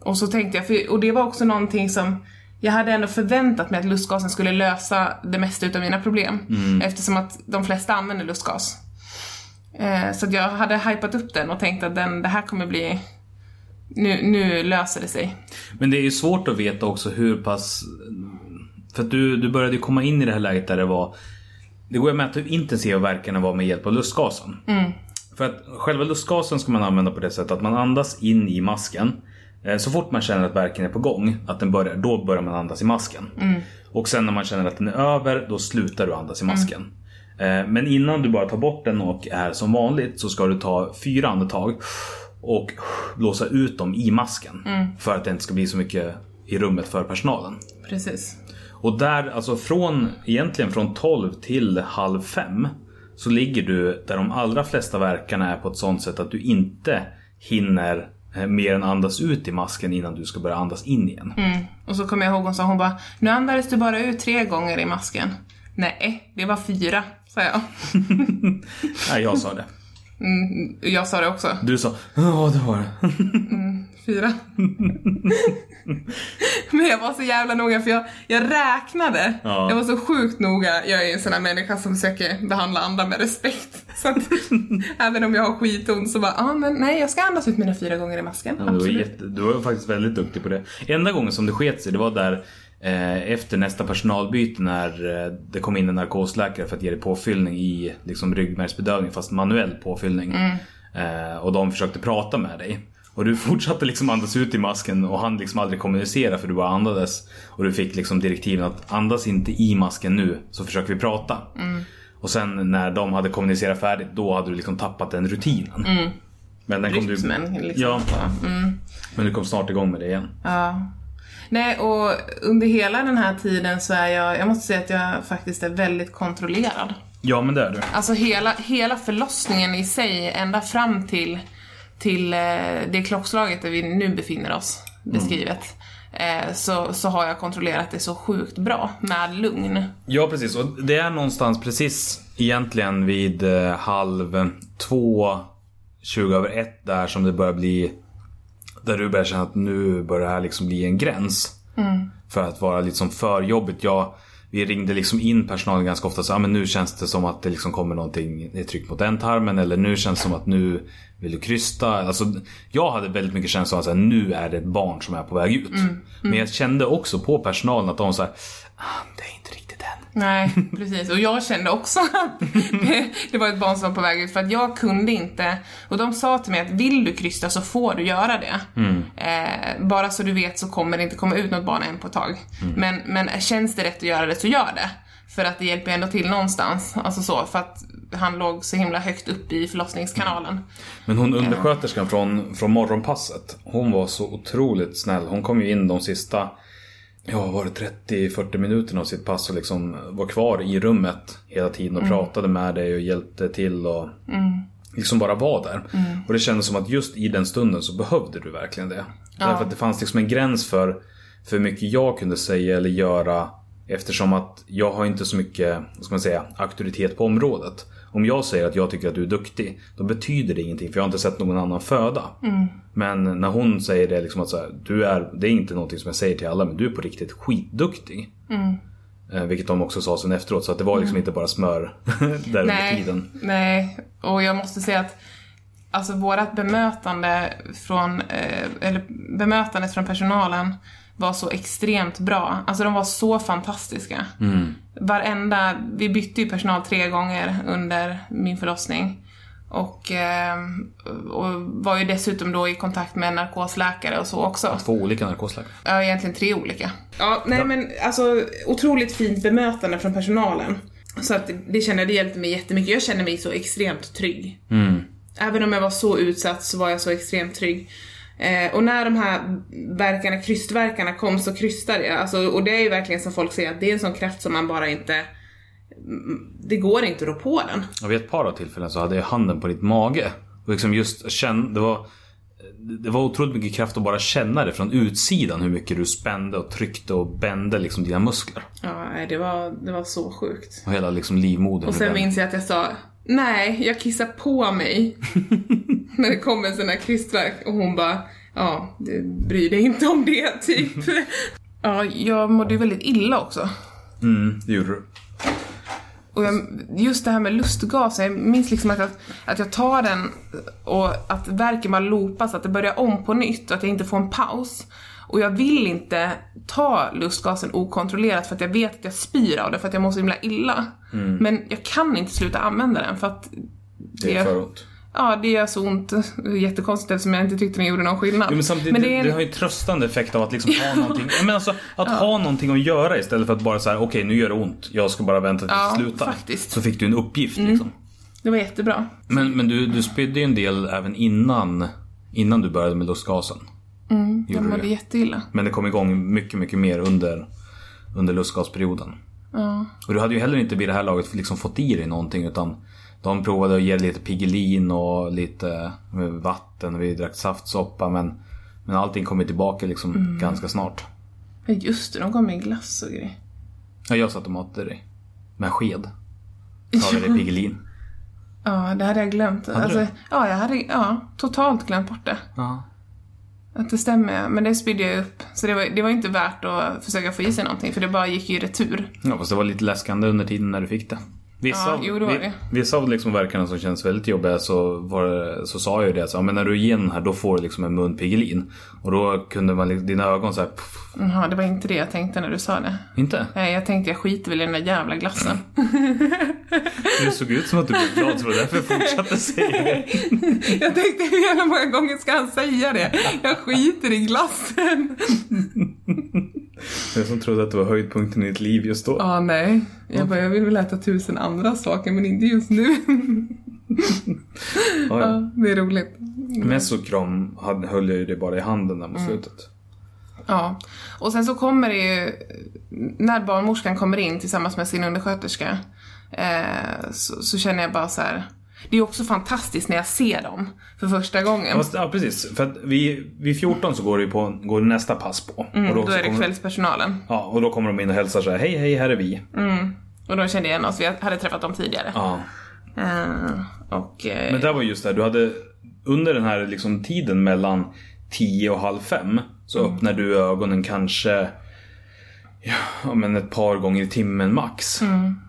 Och så tänkte jag, för, och det var också någonting som jag hade ändå förväntat mig att lustgasen skulle lösa det mesta utav mina problem. Eftersom att de flesta använder lustgas. Eh, så jag hade hypat upp den och tänkt att den, det här kommer bli... Nu, nu löser det sig. Men det är ju svårt att veta också hur pass... För att du, du började ju komma in i det här läget där det var... Det går ju att mäta hur intensiva verkarna var med hjälp av lustgasen. För att själva lustgasen ska man använda på det sättet att man andas in i masken. Eh, Så fort man känner att verken är på gång, att den börjar, då börjar man andas i masken. Och sen när man känner att den är över, då slutar du andas i masken. Eh, Men innan du bara tar bort den och är som vanligt så ska du ta fyra andetag och blåsa ut dem i masken. För att det inte ska bli så mycket i rummet för personalen. Precis. Och där, alltså från, egentligen från 12 till halv fem så ligger du där de allra flesta verkarna är på ett sånt sätt att du inte hinner eh, mer än andas ut i masken innan du ska börja andas in igen. Mm. Och så kommer jag ihåg hon sa, hon bara, nu andades du bara ut tre gånger i masken. Nej, det var fyra, sa jag. <laughs> Nej, jag sa det. Mm, jag sa det också. Du sa ja det var det. Fyra. <laughs> Men jag var så jävla noga för jag, jag räknade. Ja. Jag var så sjukt noga. Jag är en sån här människa som försöker behandla andra med respekt. <laughs> Så att, även om jag har skitont så bara, ja ah, men nej jag ska andas ut mina fyra gånger i masken. Ja, du, var jätte, du var faktiskt väldigt duktig på det. Enda gången som det sket sig det var där efter nästa personalbyte när eh, det kom in en narkosläkare för att ge dig påfyllning i liksom, ryggmärgsbedövning fast manuell påfyllning. Eh, och de försökte prata med dig. Och du <laughs> fortsatte liksom andas ut i masken och han liksom aldrig kommunicera för du bara andades. Och du fick liksom direktiven att andas inte i masken nu så försöker vi prata. Och sen när de hade kommunicerat färdigt då hade du liksom tappat den rutinen. Men den kom du, Rytmen liksom. Ja. Mm. men du kom snart igång med det igen. Ja. Nej, och under hela den här tiden så är jag, jag måste säga att jag faktiskt är väldigt kontrollerad. Ja men det är du. Alltså hela, hela förlossningen i sig, ända fram till, till eh, det klockslaget där vi nu befinner oss beskrivet. Eh, så, så har jag kontrollerat det så sjukt bra med lugn. Ja precis och det är någonstans precis egentligen vid eh, halv två, 20 över ett där som det börjar bli där du börjar känna att nu börjar det här liksom bli en gräns. För att vara liksom för jobbigt. Jag, vi ringde liksom in personalen ganska ofta så ah, men nu känns det som att det liksom kommer någonting, det är tryck mot ändtarmen eller nu känns det som att nu vill du krysta. Alltså, jag hade väldigt mycket känsla av att nu är det ett barn som är på väg ut. Men jag kände också på personalen att de sa ah, det är inte riktigt än. Nej, precis. Och jag kände också att det, <laughs> det var ett barn som var på väg ut för att jag kunde inte. Och de sa till mig att vill du krysta så får du göra det. Eh, bara så du vet så kommer det inte komma ut något barn än på ett tag. Men, men känns det rätt att göra det så gör det. För att det hjälper ändå till någonstans. Alltså så, för att han låg så himla högt upp i förlossningskanalen. Men hon undersköterskan från, från morgonpasset. Hon var så otroligt snäll. Hon kom ju in de sista Ja, var det 30-40 minuterna av sitt pass och liksom var kvar i rummet hela tiden och pratade med dig och hjälpte till och liksom bara var där. Och det kändes som att just i den stunden så behövde du verkligen det. Därför att det fanns liksom en gräns för, för hur mycket jag kunde säga eller göra eftersom att jag har inte så mycket, vad ska man säga, auktoritet på området. Om jag säger att jag tycker att du är duktig, då betyder det ingenting för jag har inte sett någon annan föda. Men när hon säger det, liksom att så här, du är, det är inte någonting som jag säger till alla, men du är på riktigt skitduktig. Eh, vilket de också sa sen efteråt, så att det var liksom inte bara smör <laughs> där under tiden. nej, och jag måste säga att alltså vårat bemötande från, eh, eller bemötandet från personalen var så extremt bra. Alltså de var så fantastiska. Varenda, vi bytte ju personal tre gånger under min förlossning. Och, eh, och var ju dessutom då i kontakt med narkosläkare och så också. Två olika narkosläkare. Ja, egentligen tre olika. Ja, nej men alltså otroligt fint bemötande från personalen. Så att det kände jag, det hjälpte mig jättemycket. Jag kände mig så extremt trygg. Även om jag var så utsatt så var jag så extremt trygg. Eh, och när de här verkarna, krystverkarna kom så krystade jag. Alltså, och det är ju verkligen som folk säger att det är en sån kraft som man bara inte... Mm, det går inte att rå på den. Och vid ett par av tillfällen så hade jag handen på ditt mage. Och liksom just känn, det var det var otroligt mycket kraft att bara känna det från utsidan hur mycket du spände och tryckte och bände liksom dina muskler. Ja, det var, det var så sjukt. Och hela liksom livmodern. Och sen den- minns jag att jag sa Nej, jag kissar på mig. <laughs> När det kom en sån här krystverk och hon bara Ja, du bryr dig inte om det, typ. <laughs> ja, jag mådde ju väldigt illa också. Mm, det gjorde du. Och jag, just det här med lustgas, jag minns liksom att jag, att jag tar den och att verken bara loopas, att det börjar om på nytt och att jag inte får en paus. Och jag vill inte ta lustgasen okontrollerat för att jag vet att jag spyr av det för att jag mår så himla illa. Men jag kan inte sluta använda den för att Det är för ont. Ja, det gör så ont. Jättekonstigt eftersom jag inte tyckte den gjorde någon skillnad. Jo, men samtidigt, Men det, är det har ju tröstande effekt av att liksom ha någonting. Ja, men alltså, att ha någonting att göra istället för att bara säga okej nu gör det ont. Jag ska bara vänta tills Ja, det slutar. faktiskt. Så fick du en uppgift liksom. Det var jättebra. Men, men du, du spydde ju en del även innan, innan du började med lustgasen. Jag Gjorde du mådde jätteilla. Men det kom igång mycket, mycket mer under, under lustgasperioden. Ja. Och du hade ju heller inte vid det här laget liksom fått i dig någonting utan de provade att ge lite Piggelin och lite eh, vatten vi drack saftsoppa men, men allting kom ju tillbaka liksom ganska snart. Ja, just det, de gav mig glass och grejer. Ja, jag satt och matade dig. Med sked. Gav dig Piggelin. Ja, det hade jag glömt. Hade alltså, du? ja, jag hade ja, totalt glömt bort det. Ja. Att det stämmer, men det spydde jag upp. Så det var, det var inte värt att försöka få i sig någonting, för det bara gick ju i retur. ja, fast det var lite läskande under tiden när du fick det. Vissa, Ja, av, jo, vi- vissa av liksom verkarna som känns väldigt jobbiga så, var så sa jag ju det. Så, ja, men när du är igenom här då får du liksom en mun Piggelin. Och då kunde man, dina ögon så här, pff, Jaha, det var inte det jag tänkte när du sa det. inte? Nej, jag tänkte jag skiter väl i den där jävla glassen. <laughs> Det såg ut som att du blev glad så det var därför jag fortsatte säga det. <laughs> jag tänkte hur jävla många gånger ska han säga det? Jag skiter i glassen. Jag som trodde att det var höjdpunkten i ditt liv just då. Ja, nej. Jag bara, jag vill väl äta tusen andra saker, men inte just nu. <laughs> Ja, ja. det är roligt. Mesokram hade- höll jag ju det bara i handen där mot Mm. slutet. Ja, och sen så kommer det ju, när barnmorskan kommer in tillsammans med sin undersköterska, eh, så, så känner jag bara så här. Det är också fantastiskt när jag ser dem för första gången. Ja precis, för att vid, vid 14 så går det på går det nästa pass på. Mm, och då så är det kommer, kvällspersonalen. Ja, och då kommer de in och hälsar så här, hej hej här är vi. Och då kände jag igen oss, vi hade träffat dem tidigare. Ja. Eh, och, eh, Men det var just det, du hade under den här liksom tiden mellan 10 och halv fem så Mm. öppnar du ögonen kanske ja, men ett par gånger i timmen max. Mm.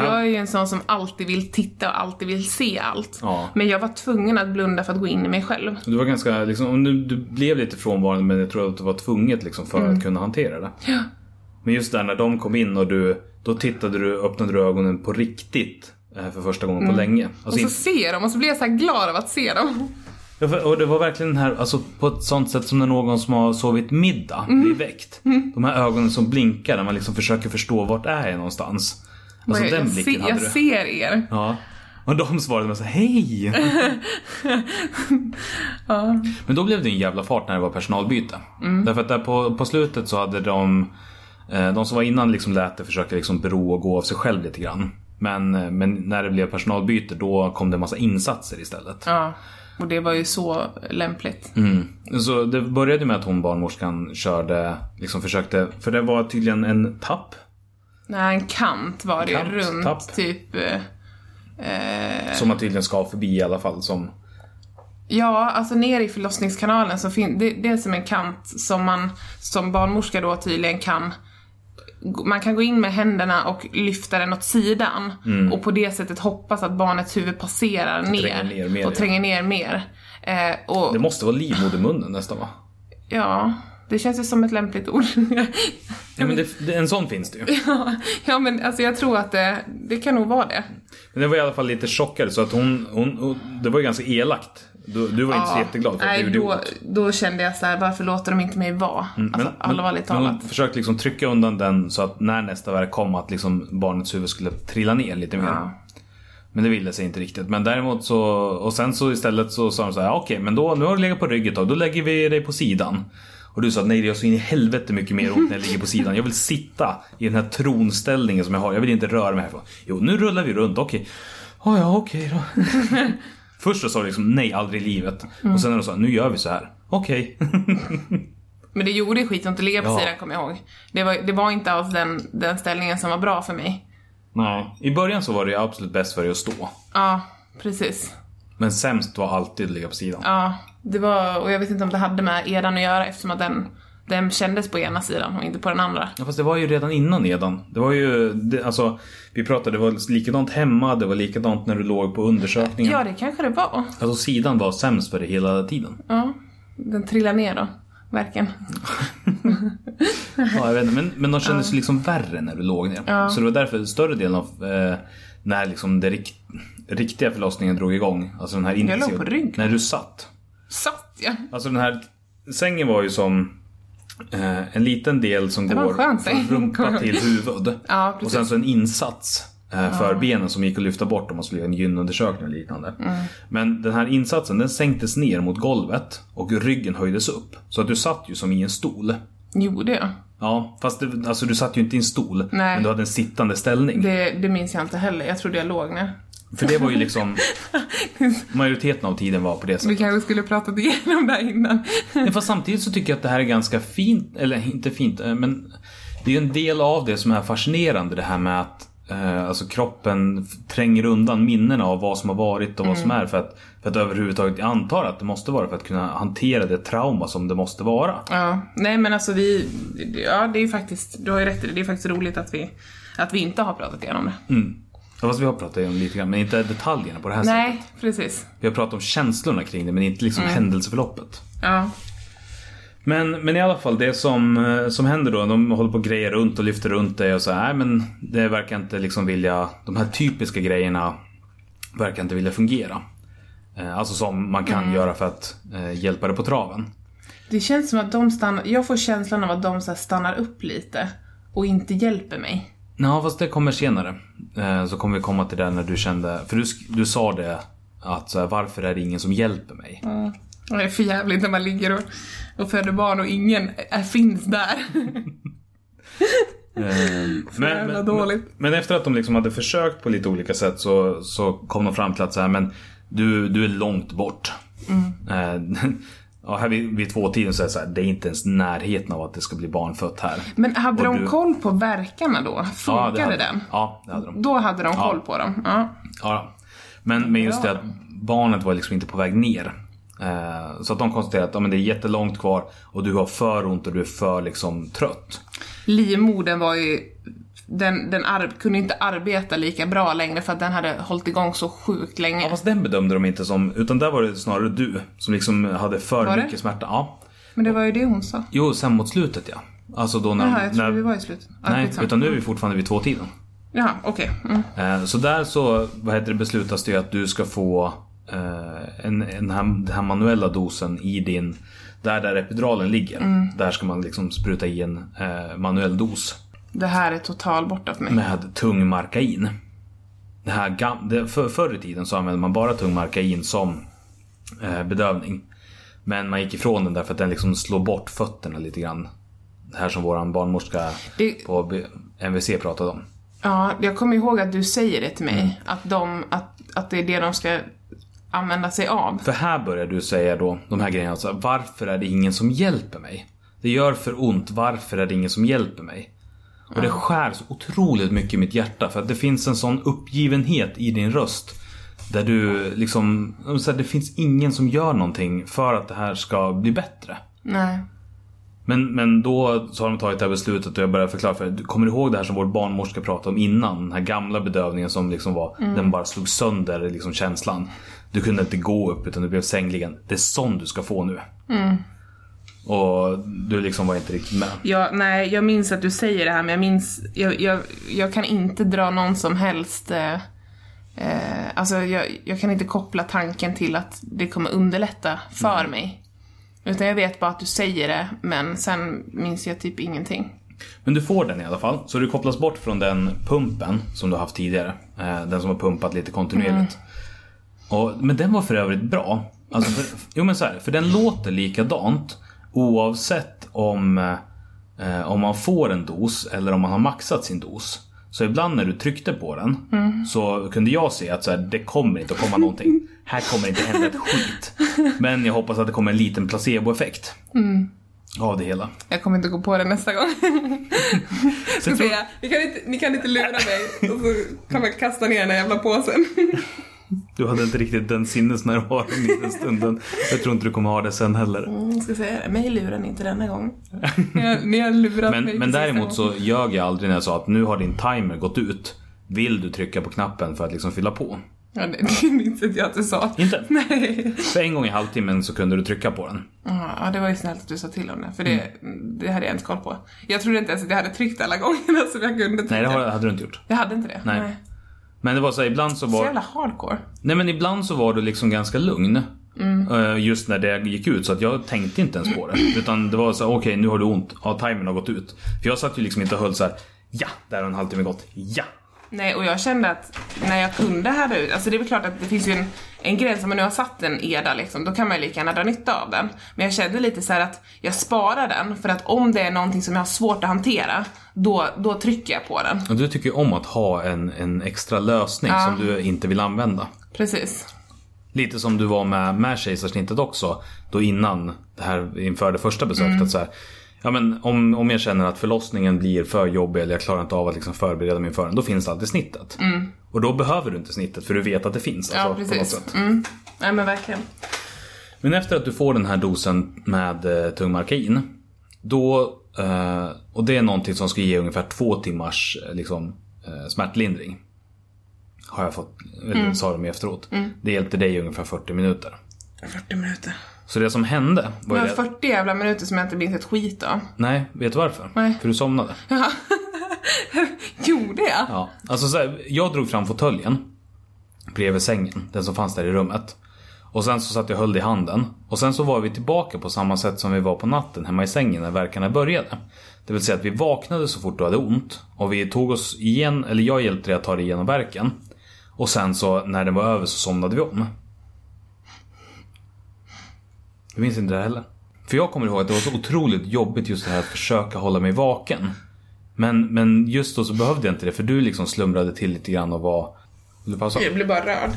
Och jag är ju en sån som alltid vill titta och alltid vill se allt. Ja. Men jag var tvungen att blunda för att gå in i mig själv. Du var ganska, liksom, om du, du blev lite frånvarande men jag tror att du var tvunget liksom för Mm. att kunna hantera det. Men just där när de kom in och du, då tittade du, öppnade du ögonen på riktigt eh, för första gången på länge. Alltså, Mm. Och så ser jag dem och så blir jag så här glad av att se dem. Ja, Och det var verkligen den här, alltså på ett sånt sätt som när någon som har sovit middag Mm. blir väckt. De här ögonen som blinkar när man liksom försöker förstå vart är jag någonstans. Alltså jag, den jag, blicken se, hade jag ser er. Ja. Och de svarade med så hej! <laughs> Men då blev det en jävla fart när det var personalbyte. Mm. Därför att där på, på slutet så hade de, eh, de som var innan liksom lät det försöka liksom bero och gå av sig själv lite grann. Men, eh, men när det blev personalbyte då kom det en massa insatser istället. Ja, och det var ju så lämpligt. Mm. Så det började med att hon barnmorskan körde, liksom försökte, för det var tydligen en tapp. Nej, en kant var det Kant, runt tapp. typ... eh, Eh, Som man tydligen ska förbi i alla fall. Som, ja, alltså ner i förlossningskanalen så finns det, det är som en kant som man som barnmorska då tydligen kan man kan gå in med händerna och lyfta den åt sidan och på det sättet hoppas att barnets huvud passerar ner, tränger ner mer, och tränger ner mer. Eh, och det måste vara livmodermunnen nästan va? ja, det känns ju som ett lämpligt ord. <laughs> Ja men det, en sån finns det ju. ja, men alltså jag tror att det, det kan nog vara det. Men det var i alla fall lite chockad så att hon, hon, hon det var ju ganska elakt. Du, du var inte så jätteglad för att nej, det då, ont. då kände jag så här, varför låter de inte mig vara? Mm, alltså, allvarligt men hon talat. försökte liksom trycka undan den så att när nästa verk kom att liksom barnets huvud skulle trilla ner lite mer. Ja. Men det ville sig inte riktigt. Men däremot så, och sen så istället så sa de så här, okej men då, nu har du legat på ryggen tag, då lägger vi dig på sidan. Och du sa att nej det gör så in i helvete mycket mer ont när jag ligger på sidan. Jag vill sitta i den här tronställningen som jag har. Jag vill inte röra mig härifrån. Jo nu rullar vi runt, okej. Oh, ja okej då. <laughs> Först så sa du liksom nej aldrig i livet. Och sen när de sa nu gör vi så här. Okej. <laughs> Men det gjorde skitont att ligga på Ja. sidan kommer jag ihåg. Det var, det var inte alls den, den ställningen som var bra för mig. nej. I början så var det absolut bäst för dig att stå. Ja, precis. Men sämst var alltid att ligga på sidan. Ja, det var, och jag vet inte om det hade med edan att göra eftersom att den, den kändes på ena sidan och inte på den andra. Ja, fast det var ju redan innan Edan. Det var ju, det, alltså, vi pratade, det var likadant hemma, det var likadant när du låg på undersökningen. Ja, det kanske det var. Alltså sidan var sämst för dig hela tiden. Ja, den trillade ner då. Verkligen. Ja, jag vet inte, men, men de kändes liksom värre när du låg ner. Ja. Så det var därför större delen av eh, när liksom det rikt, riktiga förlossningen drog igång. Alltså den här låg intensiva- på rygg. När du satt. Satt jag. Alltså den här sängen var ju som eh, en liten del som Det går från rumpa <laughs> till huvud. Ja, och sen så en insats eh, för benen som gick att lyfta bort om man skulle göra en gynundersökning och liknande. Mm. Men den här insatsen den sänktes ner mot golvet och ryggen höjdes upp. Så att du satt ju som i en stol. Gjorde jag? Ja, fast det, alltså du satt ju inte i en stol. Nej. Men du hade en sittande ställning. Det, det minns jag inte heller. Jag trodde jag låg ner. För det var ju liksom <laughs> majoriteten av tiden var på det sättet. Vi kanske skulle pratat igenom det här innan. Men fast samtidigt så tycker jag att det här är ganska fint, eller inte fint, eh, men det är en del av det som är fascinerande det här med att eh, alltså kroppen tränger undan minnena av vad som har varit och vad som är för att, för att överhuvudtaget, jag antar att det måste vara för att kunna hantera det trauma som det måste vara. Ja, nej men alltså vi, ja det är ju faktiskt, du har ju rätt i det, det är faktiskt roligt att vi, att vi inte har pratat igenom det. Mm. Ja, Fast vi har pratat om lite grann, men inte detaljerna på det här sättet. Nej, precis. Vi har pratat om känslorna kring det, men inte liksom händelseförloppet. Ja. Men, men i alla fall det som, eh, som händer då, de håller på och grejer runt och lyfter runt dig och så här, nej men det verkar inte liksom vilja, de här typiska grejerna verkar inte vilja fungera. Eh, Alltså som man kan göra för att eh, hjälpa dig på traven. Det känns som att de stannar, jag får känslan av att de så stannar upp lite och inte hjälper mig. Ja fast det kommer senare. Eh, Så kommer vi komma till det när du kände, för du, du sa det att så här, varför är det ingen som hjälper mig? Och det är för jävligt när man ligger och, och föder barn och ingen är, finns där. Eh, <laughs> jävla dåligt. men efter att de liksom hade försökt på lite olika sätt så, så kom de fram till att så här, men du, du är långt bort. Mm. Ja, här vid, vid två tiden så är det så här, det är inte ens närheten av att det ska bli barnfött här. Men hade Och de du- koll på verkarna då? Funkade det hade, den? Ja, det hade de. Då hade de koll på dem? Ja. Ja, men, men just det att barnet var liksom inte på väg ner. Eh, så att de konstaterade att ja, men det är jättelångt kvar och du har för ont och du är för liksom trött. Livmodern var ju, den, den kunde inte arbeta lika bra längre för att den hade hållit igång så sjukt länge. Ja, fast den bedömde de inte som, utan där var det snarare du som liksom hade för Var det? mycket smärta. Ja. Men det var ju det hon sa. Jo, sen mot slutet ja. Alltså då när... Jaha, jag trodde när vi var i slutet. Ja, nej, utan nu är vi fortfarande vid tvåtiden. Jaha, okej. Mm. Eh, så där så, vad heter det, beslutas det ju att du ska få eh, en, en här, den här manuella dosen i din, där där epiduralen ligger. Mm. Där ska man liksom spruta i en eh, manuell dos Det här är total borta för mig. med tung markain. Det här gam, det, för, förr i tiden så använde man bara tung markain som eh, bedövning. Men man gick ifrån den därför att den liksom slår bort fötterna lite grann. Det här som våran barnmorska Det- på MVC pratade om. Ja, jag kommer ihåg att du säger det till mig. Mm. Att, de, att, att det är det de ska använda sig av. För här börjar du säga då de här grejerna. Alltså, varför är det ingen som hjälper mig? Det gör för ont. Varför är det ingen som hjälper mig? Och det skär så otroligt mycket i mitt hjärta för att det finns en sån uppgivenhet i din röst. Där du liksom, så här, det finns ingen som gör någonting för att det här ska bli bättre. Nej. Men, men då så har de tagit det här beslutet och jag börjar förklara för dig. Du Kommer du ihåg det här som vår barnmorska pratade om innan? Den här gamla bedövningen som liksom var, den bara slog sönder liksom känslan. Du kunde inte gå upp utan du blev sängligen. Det är sån du ska få nu. Och du liksom var inte riktigt med. Ja, nej, jag minns att du säger det här men jag minns, jag, jag, jag kan inte dra någon som helst eh, Eh, alltså jag, jag kan inte koppla tanken till att det kommer underlätta för mig. Utan jag vet bara att du säger det, men sen minns jag typ ingenting. Men du får den i alla fall. Så du kopplas bort från den pumpen som du har haft tidigare. Eh, Den som har pumpat lite kontinuerligt. Och, men den var för övrigt bra. Alltså för, jo men så här, för den låter likadant oavsett om, eh, om man får en dos eller om man har maxat sin dos. Så ibland när du tryckte på den så kunde jag se att så här, det kommer inte att komma någonting. <laughs> Här kommer inte hända ett skit. Men jag hoppas att det kommer en liten placeboeffekt. Av det hela. Jag kommer inte gå på det nästa gång. <laughs> Ska tror- säga, ni, kan inte, ni kan inte lura mig. Och så kan man kasta ner den här jävla påsen. <laughs> Du hade inte riktigt den sinnesnärvaron i den stunden. Jag tror inte du kommer ha det sen heller. Mm, ska säga det, mig lurar ni inte denna gång. Ni har, ni har lurat mig Men, men precis däremot så ljög jag aldrig när jag sa att nu har din timer gått ut. Vill du trycka på knappen för att liksom fylla på? Ja, det, det minns inte jag att du sa. Inte? Nej. För en gång i halvtimmen så kunde du trycka på den. Ja, det var ju snällt att du sa till om det, för det, Mm. det hade jag inte koll på. Jag trodde inte ens att jag hade tryckt alla gångerna som jag kunde trycka. Nej, det hade du inte gjort. Jag hade inte det? Nej. Men det var så här, ibland så Så var... jävla hardcore. Nej men ibland så var du liksom ganska lugn. eh, Just när det gick ut så att jag tänkte inte ens på det. <clears throat> Utan det var så okej nu har du ont. Ja, timern har gått ut. För jag satt ju liksom inte och höll så här. Ja, där har en halvtimme gått. Ja. Nej, och jag kände att när jag kunde härda ut, alltså det är väl klart att det finns ju en, en gräns, om man nu har satt en EDA liksom, då kan man ju lika gärna dra nytta av den. Men jag kände lite så här att jag sparar den, för att om det är någonting som jag har svårt att hantera, då, då trycker jag på den. Och du tycker ju om att ha en, en extra lösning Ja. som du inte vill använda. Precis. Lite som du var med, med kejsarsnittet också. Då innan det här, inför det första besöket. Att så här, ja, men om, om jag känner att förlossningen blir för jobbig eller jag klarar inte av att liksom förbereda mig inför den. Då finns alltid snittet. Och då behöver du inte snittet för du vet att det finns. Alltså, Ja, På något precis. sätt. Mm. Nej men verkligen. Men efter att du får den här dosen med eh, tungmarkain. Då, eh, och det är någonting som ska ge ungefär två timmars eh, liksom, eh, smärtlindring. Har jag fått, eller sa de efteråt. Det hjälpte dig i ungefär 40 minuter. 40 minuter. Så det som hände var var ju det, 40 jävla minuter som jag inte minns ett skit av. Nej, vet du varför? Nej. För du somnade. <laughs> Gjorde jag? Ja, alltså så här, jag drog fram fåtöljen bredvid sängen, den som fanns där i rummet. Och sen så satt jag och höll i handen. Och sen så var vi tillbaka på samma sätt som vi var på natten hemma i sängen när värkarna började. Det vill säga att vi vaknade så fort du hade ont. Och vi tog oss igen, eller jag hjälpte dig att ta dig igenom värken. Och sen så när den var över så somnade vi om. Du minns inte det heller? För jag kommer ihåg att det var så otroligt jobbigt just det här att försöka hålla mig vaken. Men, men just då så behövde jag inte det för du liksom slumrade till lite grann och var... Vill du pausa? Jag blev bara rörd.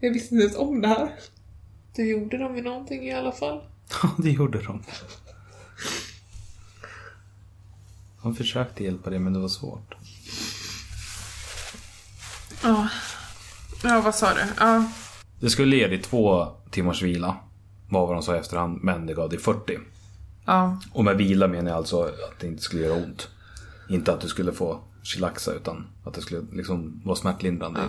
Jag visste inte ens om det här. Du gjorde dem ju någonting i alla fall. <laughs> Ja, det gjorde de. De försökte hjälpa dig men det var svårt. Ja. Ja, vad sa du? Ja. Det skulle ge dig två timmars vila. Var vad de sa i efterhand, men det gav dig 40. Ja. Och med vila menar jag alltså att det inte skulle göra ont. Inte att du skulle få chillaxa utan att det skulle liksom vara smärtlindrande.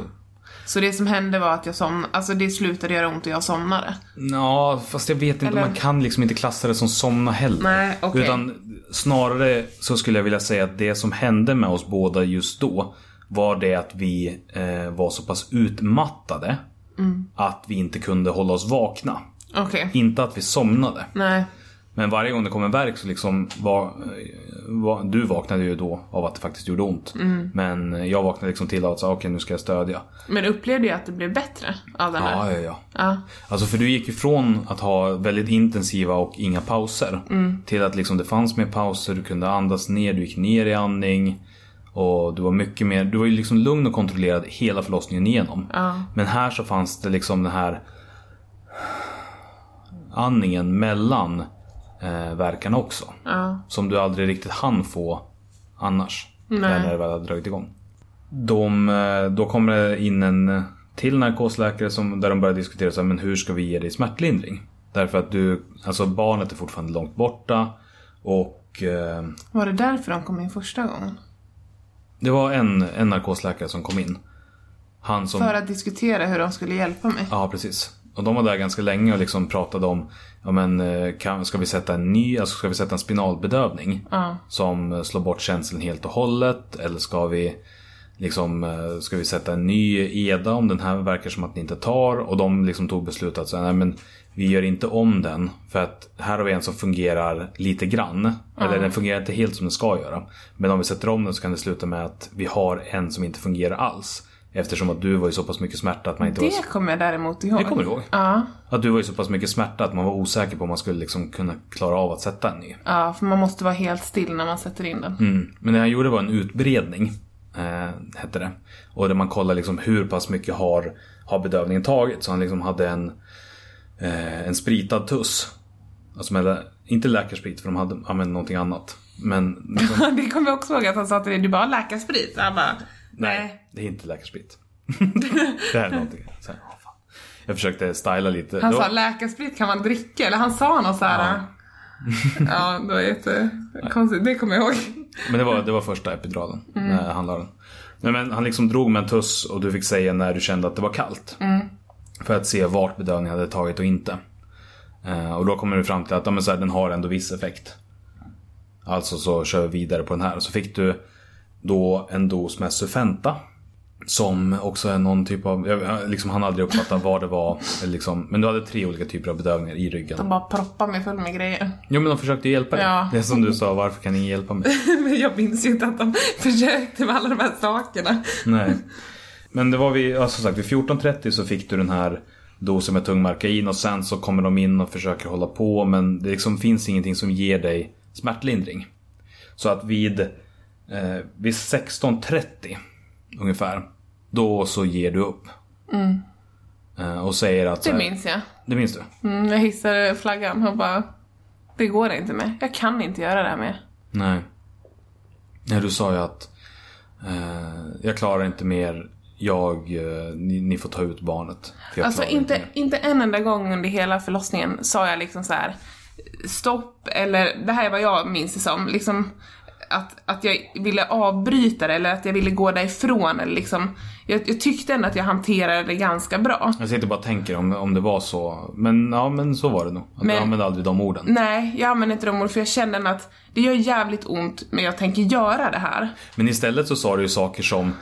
Så det som hände var att jag somnade, alltså det slutade göra ont och jag somnade. Ja, fast jag vet inte, Eller- man kan liksom inte klassa det som somna heller. Nej, okej. Utan snarare så skulle jag vilja säga att det som hände med oss båda just då var det att vi eh, var så pass utmattade Mm. att vi inte kunde hålla oss vakna. Okej. Inte att vi somnade. Nej. Men varje gång det kom en verk så liksom var, var Du vaknade ju då av att det faktiskt gjorde ont. Mm. Men jag vaknade liksom till av att säga okej nu ska jag stödja. Men upplevde jag att det blev bättre av den här? Ja, ja, ja. Ja. Alltså för du gick ju från att ha väldigt intensiva och inga pauser. Till att liksom det fanns mer pauser, du kunde andas ner, du gick ner i andning. Och du var mycket mer, du var ju liksom lugn och kontrollerad hela förlossningen igenom. Ja. Men här så fanns det liksom den här andningen mellan eh, verkarna också. Ja. Som du aldrig riktigt hann få annars. Nej. När det väl hade dragit igång. De, eh, då kommer det in en till narkosläkare som, där de börjar diskutera så här, men hur ska vi ge dig smärtlindring? Därför att du, alltså barnet är fortfarande långt borta. Och eh, Var det därför de kom in första gången? det var en, en narkosläkare som kom in. Han som... För att diskutera hur de skulle hjälpa mig? Ja, precis. Och de var där ganska länge och liksom pratade om, ja men eh, kan, ska vi sätta en ny, alltså ska vi sätta en spinalbedövning? Ja. Som slår bort känslan helt och hållet? Eller ska vi liksom, eh, ska vi sätta en ny EDA om den här verkar som att ni inte tar? Och de liksom tog beslutet att säga, nej men vi gör inte om den. För att här har vi en som fungerar lite grann. Eller den fungerar inte helt som den ska göra. Men om vi sätter om den så kan det sluta med att vi har en som inte fungerar alls. Eftersom att du var i så pass mycket smärta att man inte var... Det kommer jag däremot ihåg. Det kommer du ihåg? Ja. Att du var i så pass mycket smärta att man var osäker på om man skulle liksom kunna klara av att sätta en ny. Ja, för man måste vara helt still när man sätter in den. Mm. Men det han gjorde var en utbredning. Eh, hette det. Och där man kollade liksom hur pass mycket har, har bedövningen tagit. Så han liksom hade en, eh, en spritad tuss. Alltså med, inte läkarsprit för de hade använt någonting annat. Men <laughs> liksom, det kommer jag också ihåg att han sa till dig, du bara läkarsprit. Jag bara, nej, det är inte läkarsprit. <laughs> det här är någonting. Så här, åh, fan. Jag försökte styla lite. Han Då- sa läkarsprit kan man dricka, eller han sa något såhär. <laughs> Ja, det var jättekonstigt. Det kommer jag ihåg. Men det var, det var första epiduralen. När han la den. Nej, men han liksom drog med en tuss och du fick säga när du kände att det var kallt. För att se vart bedövningen hade tagit och inte. Eh, och då kommer du fram till att ja, men så här, den har ändå viss effekt. Alltså så kör vi vidare på den här. Och så fick du då en dos med Sufenta. Som också är någon typ av, jag, liksom, han aldrig uppfattat vad det var. Liksom, men du hade tre olika typer av bedövningar i ryggen. De bara proppar mig full med grejer. Jo men de försökte hjälpa dig. Ja. Det är som du sa, varför kan ingen hjälpa mig? <laughs> Men jag minns ju inte att de <laughs> försökte med alla de här sakerna. Nej. Men det var vid, ja, som sagt, vid 14.30 så fick du den här dosen med tung markain och sen så kommer de in och försöker hålla på men det liksom finns ingenting som ger dig smärtlindring. Så att vid, eh, vid 16.30 ungefär, då så ger du upp. Eh, och säger att... Det här- minns jag. Det minns du? Mm, jag hissade flaggan och bara, det går inte med. Jag kan inte göra det här med. Nej. Nej, du sa ju att eh, jag klarar inte mer, jag, eh, ni, ni får ta ut barnet. Alltså inte, mer. inte en enda gång under hela förlossningen sa jag liksom så här stopp eller det här är vad jag minns det som. Liksom att, att jag ville avbryta det eller att jag ville gå därifrån eller liksom. Jag, jag tyckte ändå att jag hanterade det ganska bra. Jag sitter bara och tänker om, om det var så. Men ja, men så var det nog. Att Men- Jag använde aldrig de orden. Nej, jag använde inte de orden för jag kände att det gör jävligt ont men jag tänker göra det här. Men istället så sa du ju saker som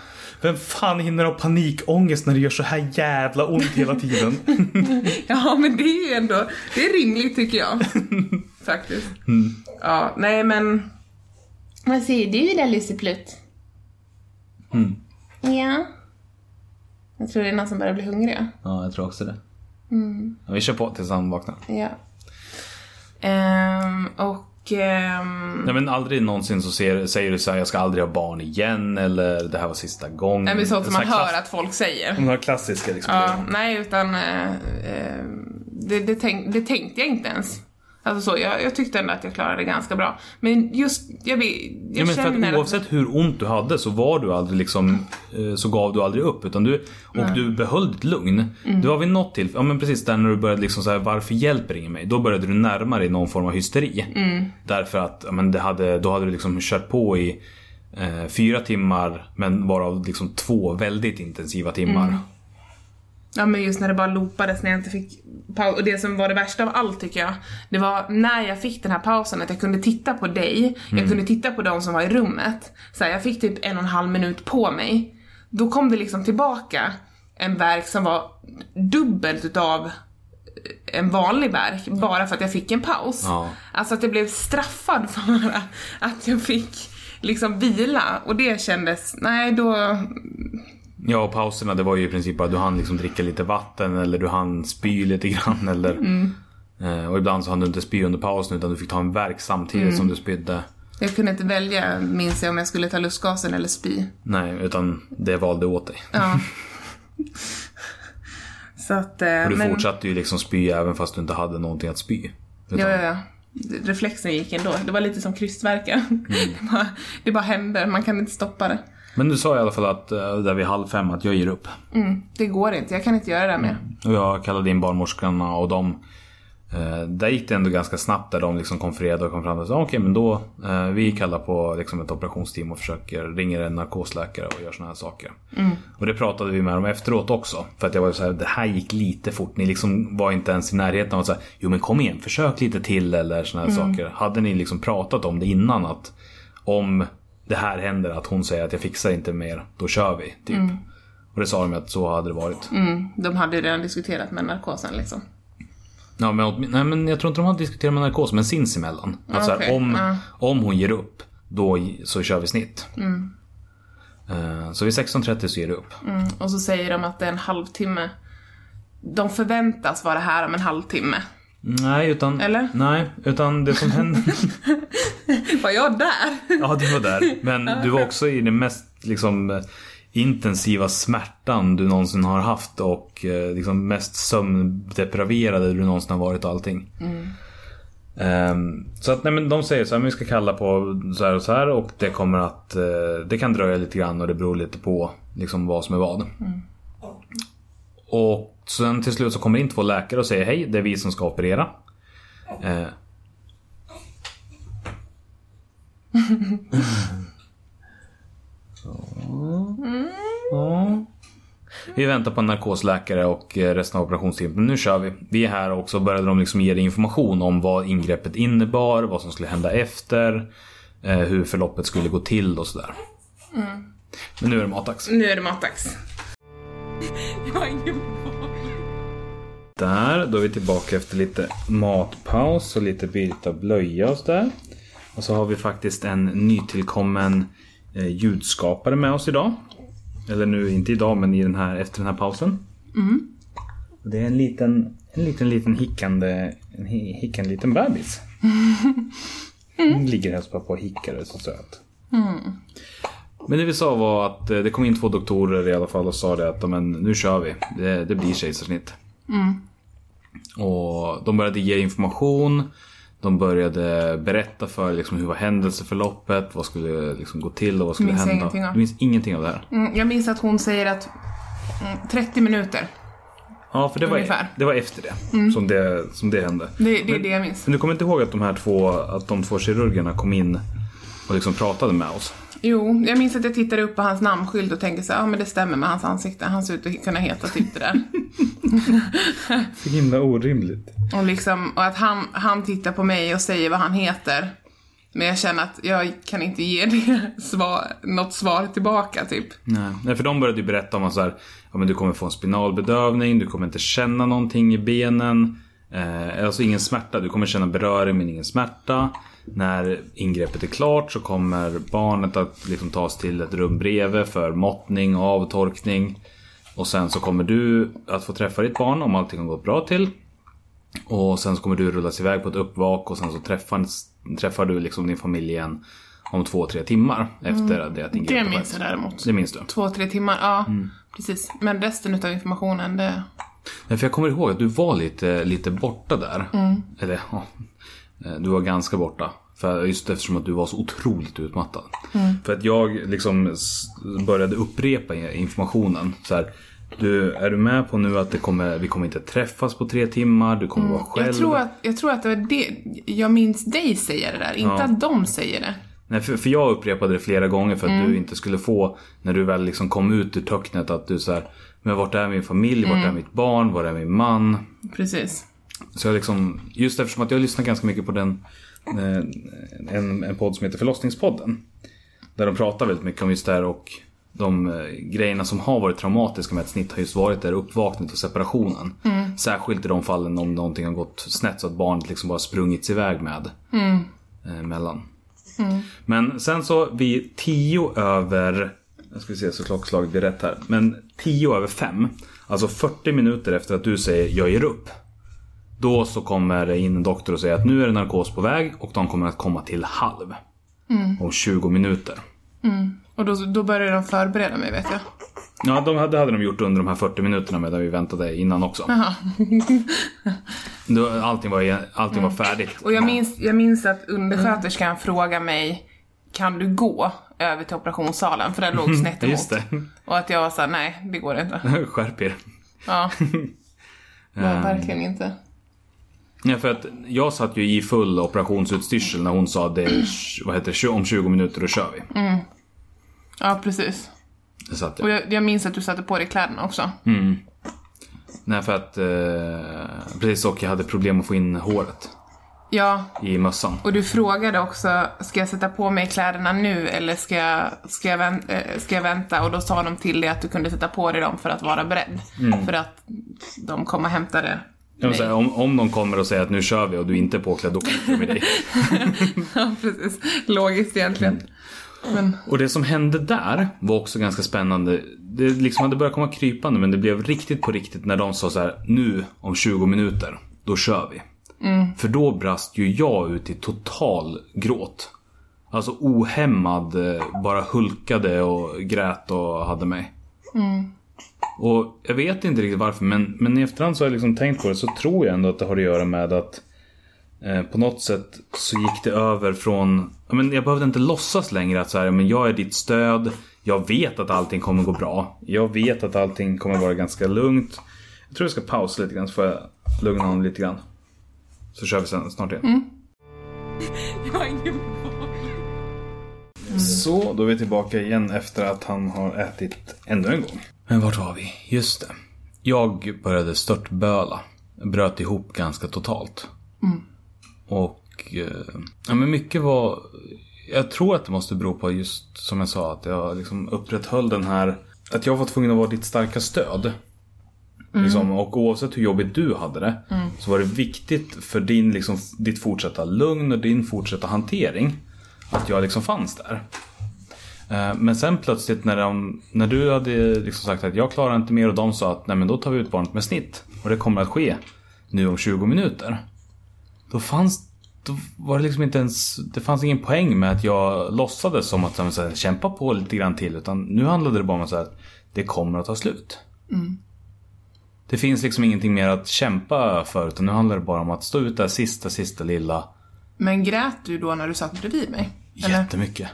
Vem fan hinner ha panikångest när det gör så här jävla ont hela tiden? <laughs> Ja men det är ju ändå, det är rimligt tycker jag. <laughs> Faktiskt. Ja, nej men. Vad säger du där Lusseplutt? Ja. Jag tror det är någon som börjar bli hungriga. ja, jag tror också det. Ja, vi kör på tills han vaknar. Ja. Ehm, och... ehm, Nej men aldrig någonsin så ser, säger du så här, jag ska aldrig ha barn igen eller det här var sista gången. nej men sånt som Så man här hör klass- att folk säger. De här klassiska liksom. Ja, nej utan eh, eh, det, det, tänk, det tänkte jag inte ens. Alltså så, jag, jag tyckte ändå att jag klarade det ganska bra. Men just, jag, vill- jag Ja, känner att oavsett hur ont du hade så var du aldrig liksom eh, Så gav du aldrig upp utan du Och du behöll ditt lugn Mm. Det var vid något till, ja men precis där när du började liksom så här, Varför hjälper ingen mig? Då började du närma dig någon form av hysteri Mm. Därför Därför att, ja, men det hade, då hade du liksom kört på i eh, Fyra timmar men varav liksom två väldigt intensiva timmar Mm. Ja men just när det bara loopades när jag inte fick paus. Och det som var det värsta av allt tycker jag, det var när jag fick den här pausen att jag kunde titta på dig, jag kunde titta på de som var i rummet. Så här, jag fick typ en och en halv minut på mig. Då kom det liksom tillbaka en verk som var dubbelt utav en vanlig verk bara för att jag fick en paus. Ja. Alltså att jag blev straffad <laughs> för att jag fick liksom vila och det kändes, nej då, Ja och pauserna det var ju i princip bara du hann liksom dricka lite vatten eller du hann spy lite grann eller eh, Och ibland så hann du inte spy under pausen utan du fick ta en verk samtidigt som du spydde Jag kunde inte välja, minns jag, om jag skulle ta lustgasen eller spy. Nej, utan det valde åt dig. Ja. <laughs> Så att... eh, Och du men, fortsatte ju liksom spy även fast du inte hade någonting att spy. Utan, Ja, ja, ja. Reflexen gick ändå. Det var lite som krystverkar. <laughs> Det, bara, det bara hände, man kan inte stoppa det. Men du sa i alla fall att eh, där vid halv fem att jag ger upp. Mm, det går inte, jag kan inte göra det med. Och jag kallade in barnmorskorna och de eh, Där gick det ändå ganska snabbt där de liksom konfererade och kom fram och sa okej men då eh, Vi kallar på liksom ett operationsteam och försöker ringer en narkosläkare och gör såna här saker. Och det pratade vi med dem efteråt också. För att jag var så här, det här gick lite fort. Ni liksom var inte ens i närheten av att säga Jo men kom igen, försök lite till eller såna här saker. Hade ni liksom pratat om det innan att om det här händer, att hon säger att jag fixar inte mer, då kör vi. Typ. Och det sa de att så hade det varit. Mm, de hade ju redan diskuterat med narkosen liksom. Ja, men, nej, men jag tror inte de har diskuterat med narkos, men sinsemellan. Att så här, okej, om, ja. om hon ger upp, då så kör vi snitt. Eh, Så vid 16.30 så ger det upp. Mm, och så säger de att det är en halvtimme. De förväntas vara här om en halvtimme. Nej, utan... Eller? Nej, utan det som hände... <laughs> Var jag där? ja, du var där. Men du var också i den mest liksom intensiva smärtan du någonsin har haft och eh, liksom mest sömndepraverade du någonsin har varit och allting. Ehm, så att nej men de säger så här, men vi ska kalla på så här och så här och det kommer att eh, Det kan dröja lite grann och det beror lite på liksom vad som är vad. Och sen till slut så kommer in två läkare och säger hej, det är vi som ska operera. Eh, Ja. Vi väntar på en narkosläkare och resten av operationsteamet. Men nu kör vi. Vi är här och så började de liksom ge dig information om vad ingreppet innebar, vad som skulle hända efter, eh, hur förloppet skulle gå till och sådär. Men nu är det matdags. Nu är det matdags. Jag har ingen Där, då är vi tillbaka efter lite matpaus och lite byte av blöja och sådär. Och så har vi faktiskt en nytillkommen eh, ljudskapare med oss idag. Eller nu, inte idag, men i den här, efter den här pausen. Och Det är en liten, en liten, liten hickande, en hi- hickande liten bebis. <laughs> Den ligger helst bara på och hickar och är så söt. Men det vi sa var att eh, det kom in två doktorer i alla fall och sa det att "Ja, men, nu kör vi. Det, det blir kejsarsnitt. Och de började ge information. De började berätta för liksom, hur var händelseförloppet, vad skulle liksom, gå till och vad skulle Minns hända. ingenting av. Du minns ingenting av det här? Mm, jag minns att hon säger att mm, 30 minuter. Ja, för det var, det var efter det, som det som det hände. Det, det är det jag minns. Men du kommer inte ihåg att de här två, att de två kirurgerna kom in och liksom pratade med oss? Jo, jag minns att jag tittade upp på hans namnskylt och tänkte så ja men det stämmer med hans ansikte. Han ser ut att kunna heta typ det där. <laughs> Så himla orimligt. och liksom, och att han, han tittar på mig och säger vad han heter. Men jag känner att jag kan inte ge det <laughs> svar, något svar tillbaka typ. Nej, Nej, för de började ju berätta om att så här, ja, men du kommer få en spinalbedövning, du kommer inte känna någonting i benen. Eh, alltså ingen smärta, du kommer känna beröring men ingen smärta. När ingreppet är klart så kommer barnet att liksom tas till ett rum bredvid för måttning och avtorkning. Och sen så kommer du att få träffa ditt barn om allting har gått bra till. Och sen så kommer du rullas iväg på ett uppvak och sen så träffar, träffar du liksom din familj igen om två, tre timmar efter det att ingreppet Det minns jag däremot. Det minns du? Två, tre timmar, ja. Precis. Men resten utav informationen, det... Nej, för jag kommer ihåg att du var lite, lite borta där. Eller ja, du var ganska borta. För just eftersom att du var så otroligt utmattad. För att jag liksom började upprepa informationen. Så här, du, är du med på nu att det kommer, vi kommer inte träffas på tre timmar, du kommer vara själv. Jag tror, att, jag tror att det var det, jag minns dig säga det där, inte Ja. att de säger det. Nej, för, för jag upprepade det flera gånger för att du inte skulle få, när du väl liksom kom ut ur töcknet, att du så här, men vart är min familj, vart är mitt barn, var är min man? Precis. Så jag liksom, just eftersom att jag lyssnar ganska mycket på den, eh, en, en podd som heter Förlossningspodden. Där de pratar väldigt mycket om just det här och de eh, grejerna som har varit traumatiska med ett snitt har just varit det här uppvaknandet och separationen. Särskilt i de fallen om någonting har gått snett så att barnet liksom bara sprungits iväg med. Eh, mellan. Men sen så vid tio över, jag ska se så klockslaget blir rätt här. Men tio över fem, alltså 40 minuter efter att du säger jag ger upp. Då så kommer det in en doktor och säger att nu är det narkos på väg och de kommer att komma till halv. Om 20 minuter. Och då, då började de förbereda mig, vet jag. Ja, de hade, det hade de gjort under de här 40 minuterna medan vi väntade innan också. Då, allting var, allting var färdigt. Och jag minns, jag minns att undersköterskan frågade mig, kan du gå över till operationssalen? För den låg snett emot. Just det. Och att jag var såhär, nej, det går inte. <laughs> Skärp er. Ja. <laughs> Nej, verkligen inte. Ja, för att jag satt ju i full operationsutstyrsel när hon sa det, vad heter det, om 20 minuter då kör vi. Ja, precis. Det satt Och jag. jag, jag minns att du satte på dig kläderna också. Nej, för att, eh, precis och jag hade problem att få in håret. Ja, i mössan. och du frågade också, ska jag sätta på mig kläderna nu eller ska jag, ska jag, vänt, eh, ska jag vänta? Och då sa de till dig att du kunde sätta på dig dem för att vara beredd. För att de kom och hämtade Jag säga, om, om de kommer och säger att nu kör vi och du inte är påklädd, då kommer jag med dig. <laughs> Ja, precis. Logiskt egentligen. Men, Och det som hände där var också ganska spännande. Det liksom hade börjat komma krypande men det blev riktigt på riktigt när de sa så här: nu om 20 minuter, då kör vi. För då brast ju jag ut i total gråt. Alltså ohämmad, eh, bara hulkade och grät och hade mig. Och jag vet inte riktigt varför men, men i efterhand så har jag liksom tänkt på det så tror jag ändå att det har att göra med att eh, på något sätt så gick det över från, ja, men jag behövde inte låtsas längre att så här, men jag är ditt stöd. Jag vet att allting kommer gå bra. Jag vet att allting kommer vara ganska lugnt. Jag tror jag ska pausa lite grann så får jag lugna honom lite grann. Så kör vi sen snart igen. <laughs> jag har ingen Så, då är vi tillbaka igen efter att han har ätit ännu en gång. Men vart var vi? Just det. Jag började störtböla. Bröt ihop ganska totalt. Och eh, ja, men mycket var... Jag tror att det måste bero på just som jag sa att jag liksom upprätthöll den här... Att jag var tvungen att vara ditt starka stöd. Liksom, och oavsett hur jobbigt du hade det så var det viktigt för din, liksom, ditt fortsatta lugn och din fortsatta hantering att jag liksom fanns där. Eh, Men sen plötsligt när, de, när du hade liksom sagt att jag klarar inte mer och de sa att nej men då tar vi ut barnet med snitt och det kommer att ske nu om 20 minuter. Då fanns då var det liksom inte ens, det fanns ingen poäng med att jag låtsades som att så här, kämpa på lite grann till utan nu handlade det bara om så här, att det kommer att ta slut. Det finns liksom ingenting mer att kämpa för utan nu handlar det bara om att stå ut där sista, sista lilla Men grät du då när du satt bredvid mig? Eller? jättemycket.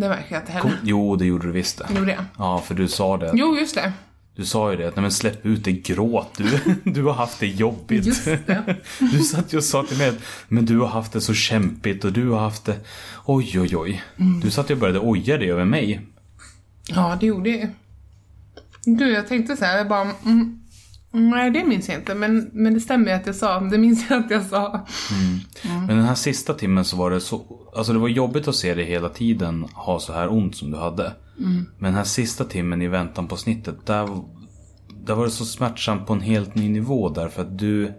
Det verkar inte Kom, heller. jo, det gjorde du visst det. Gjorde jag? Ja, för du sa det. Jo, just det. Du sa ju det, nej men släpp ut det, gråt. Du, <laughs> du har haft det jobbigt. Just det. <laughs> Du satt ju och sa till mig att, men du har haft det så kämpigt och du har haft det, oj oj oj. Mm. Du satt ju och började oja dig över mig. Ja, det gjorde jag ju. Du, jag tänkte så här, jag bara... Mm, nej, det minns jag inte. Men, men det stämmer ju att jag sa. Det minns jag att jag sa. Men den här sista timmen så var det så, alltså det var jobbigt att se dig hela tiden ha så här ont som du hade. Men den här sista timmen i väntan på snittet, där, där var det så smärtsamt på en helt ny nivå därför att du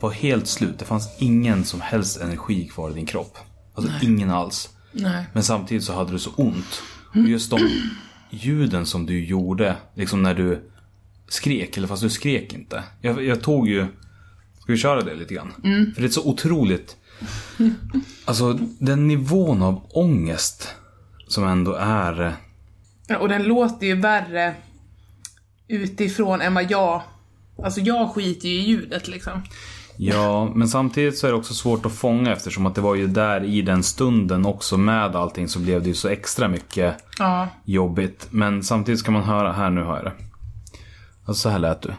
var helt slut. Det fanns ingen som helst energi kvar i din kropp. Alltså ingen alls. Nej. Men samtidigt så hade du så ont. Och just de ljuden som du gjorde, liksom när du skrek, eller fast du skrek inte. Jag, jag tog ju, ska vi köra det lite grann? För det är så otroligt, alltså den nivån av ångest som ändå är, Ja, Och den låter ju värre utifrån än vad jag... Alltså jag skiter ju i ljudet liksom. ja, men samtidigt så är det också svårt att fånga eftersom att det var ju där i den stunden också med allting så blev det ju så extra mycket Ja. jobbigt. Men samtidigt ska man höra, här nu hör jag det. Alltså så här lät du.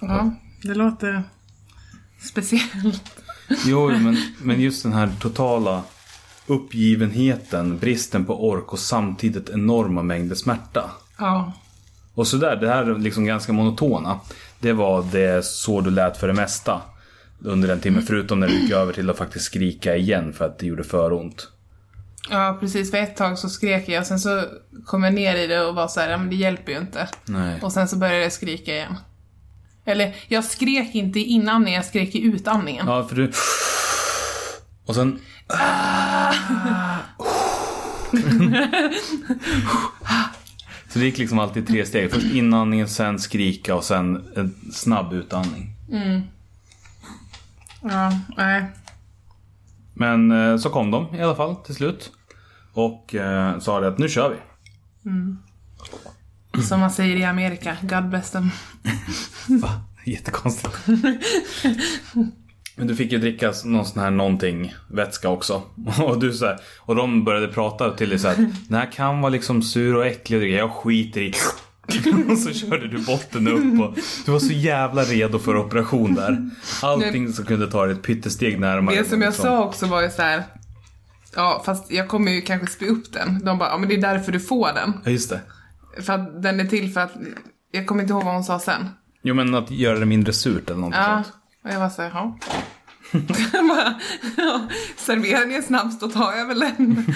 Ja, det låter speciellt. Jo, men, men just den här totala uppgivenheten, bristen på ork och samtidigt enorma mängder smärta. Ja. Och sådär, det här liksom ganska monotona. Det var det så du lät för det mesta. Under en timme, förutom när du gick över till att faktiskt skrika igen för att det gjorde för ont. Ja, precis. För ett tag så skrek jag och sen så kom jag ner i det och var så här, ja men det hjälper ju inte. Nej. Och sen så började jag skrika igen. Eller, jag skrek inte i inandningen, jag skrek i utandningen. Ja, för du... Och sen... <laughs> Så det gick liksom alltid tre steg. Först inandningen, sen skrika och sen en snabb utandning. Ja, nej. Men eh, så kom de i alla fall till slut. Och eh, sa det att nu kör vi. Som man säger i Amerika, God bless them. <laughs> Va? Jättekonstigt. Men du fick ju dricka någon sån här någonting, vätska också. <laughs> Och du så här, och de började prata till dig så här. Den här kan vara liksom sur och äcklig. och Jag skiter i. <laughs> Och så körde du botten upp och du var så jävla redo för operation där. Allting som kunde ta dig ett pyttesteg närmare. Det som jag liksom. sa också var ju så här. Ja, fast jag kommer ju kanske spy upp den. De bara, ja men det är därför du får den. Ja, just det. För att den är till för att, jag kommer inte ihåg vad hon sa sen. Jo, men att göra det mindre surt eller någonting Ja, sånt. och jag var såhär, ja. <laughs> Ja, Serverar ni en snabbs då tar jag väl den. <laughs>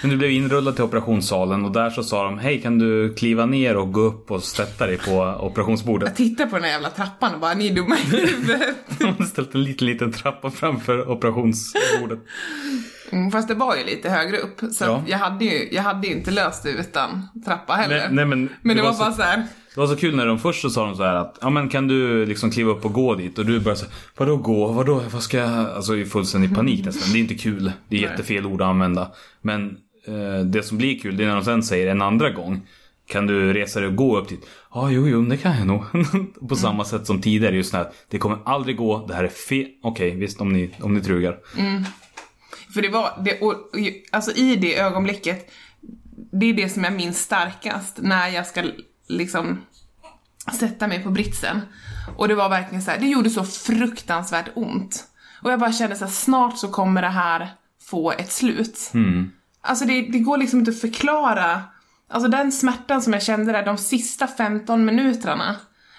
Men du blev inrullad till operationssalen och där så sa de Hej kan du kliva ner och gå upp och sätta dig på operationsbordet? Jag tittar på den här jävla trappan och bara, ni är dumma i huvudet. <laughs> De hade ställt en liten, liten trappa framför operationsbordet. Mm, fast det var ju lite högre upp, så Ja. jag, hade ju, jag hade ju inte löst det utan trappa heller. Nej, nej, men men det det, var var, så- bara så här. Det var så kul när de först så sa de så här att ja men kan du liksom kliva upp och gå dit och du började så här, vadå gå, vadå, vad ska jag, alltså i fullständig panik nästan. Det är inte kul, det är Nej. jättefel ord att använda. Men eh, det som blir kul det är när de sen säger en andra gång kan du resa dig och gå upp dit? Ja, jo, jo, det kan jag nog. <laughs> På samma sätt som tidigare, just när det kommer aldrig gå, det här är fel. Okej, visst om ni, om ni trugar. För det var, det, och, alltså i det ögonblicket, det är det som jag minns starkast när jag ska liksom sätta mig på britsen. Och det var verkligen så här, det gjorde så fruktansvärt ont. Och jag bara kände så här, snart så kommer det här få ett slut. Alltså det, det går liksom inte att förklara. Alltså den smärtan som jag kände där de sista 15 minuterna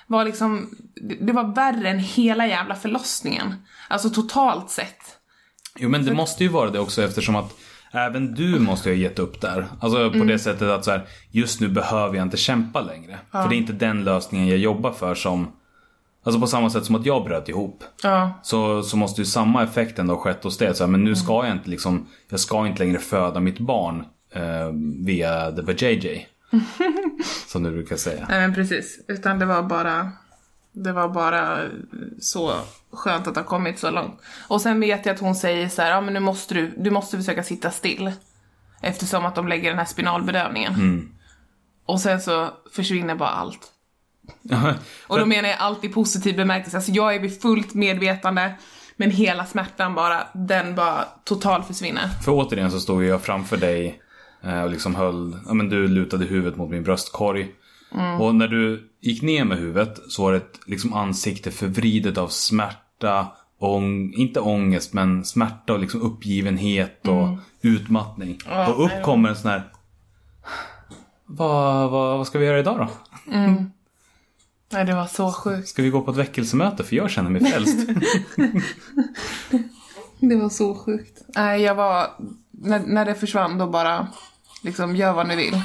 var liksom, det, det var värre än hela jävla förlossningen. Alltså totalt sett. Jo men det måste ju vara det också eftersom att även du måste ha gett upp där. Alltså på det sättet att så här, just nu behöver jag inte kämpa längre. För det är inte den lösningen jag jobbar för som Alltså på samma sätt som att jag bröt ihop. Ja. Så, så måste ju samma effekt ändå ha skett hos det. Så här, men nu ska jag inte liksom, jag ska inte längre föda mitt barn eh, via the vajayjay. <laughs> som du brukar säga. Nej men precis, utan det var bara det var bara så skönt att ha kommit så långt. Och sen vet jag att hon säger så här, ja men nu måste du, du måste försöka sitta still. Eftersom att de lägger den här spinalbedövningen. Och sen så försvinner bara allt. <laughs> Och då menar jag allt i positiv bemärkelse. Alltså jag är vid fullt medvetande, men hela smärtan bara, den bara total försvinner. För återigen så stod jag framför dig eh, och liksom höll, ja men du lutade huvudet mot min bröstkorg. Och när du gick ner med huvudet så var det ett liksom ansikte förvridet av smärta, ång, inte ångest men smärta och liksom uppgivenhet och utmattning. Ja, och upp kommer en sån här vad, vad, vad ska vi göra idag då? Nej det var så sjukt. Ska vi gå på ett väckelsemöte? För jag känner mig frälst. <laughs> Det var så sjukt. Nej jag var, när, när det försvann då bara, liksom gör vad ni vill.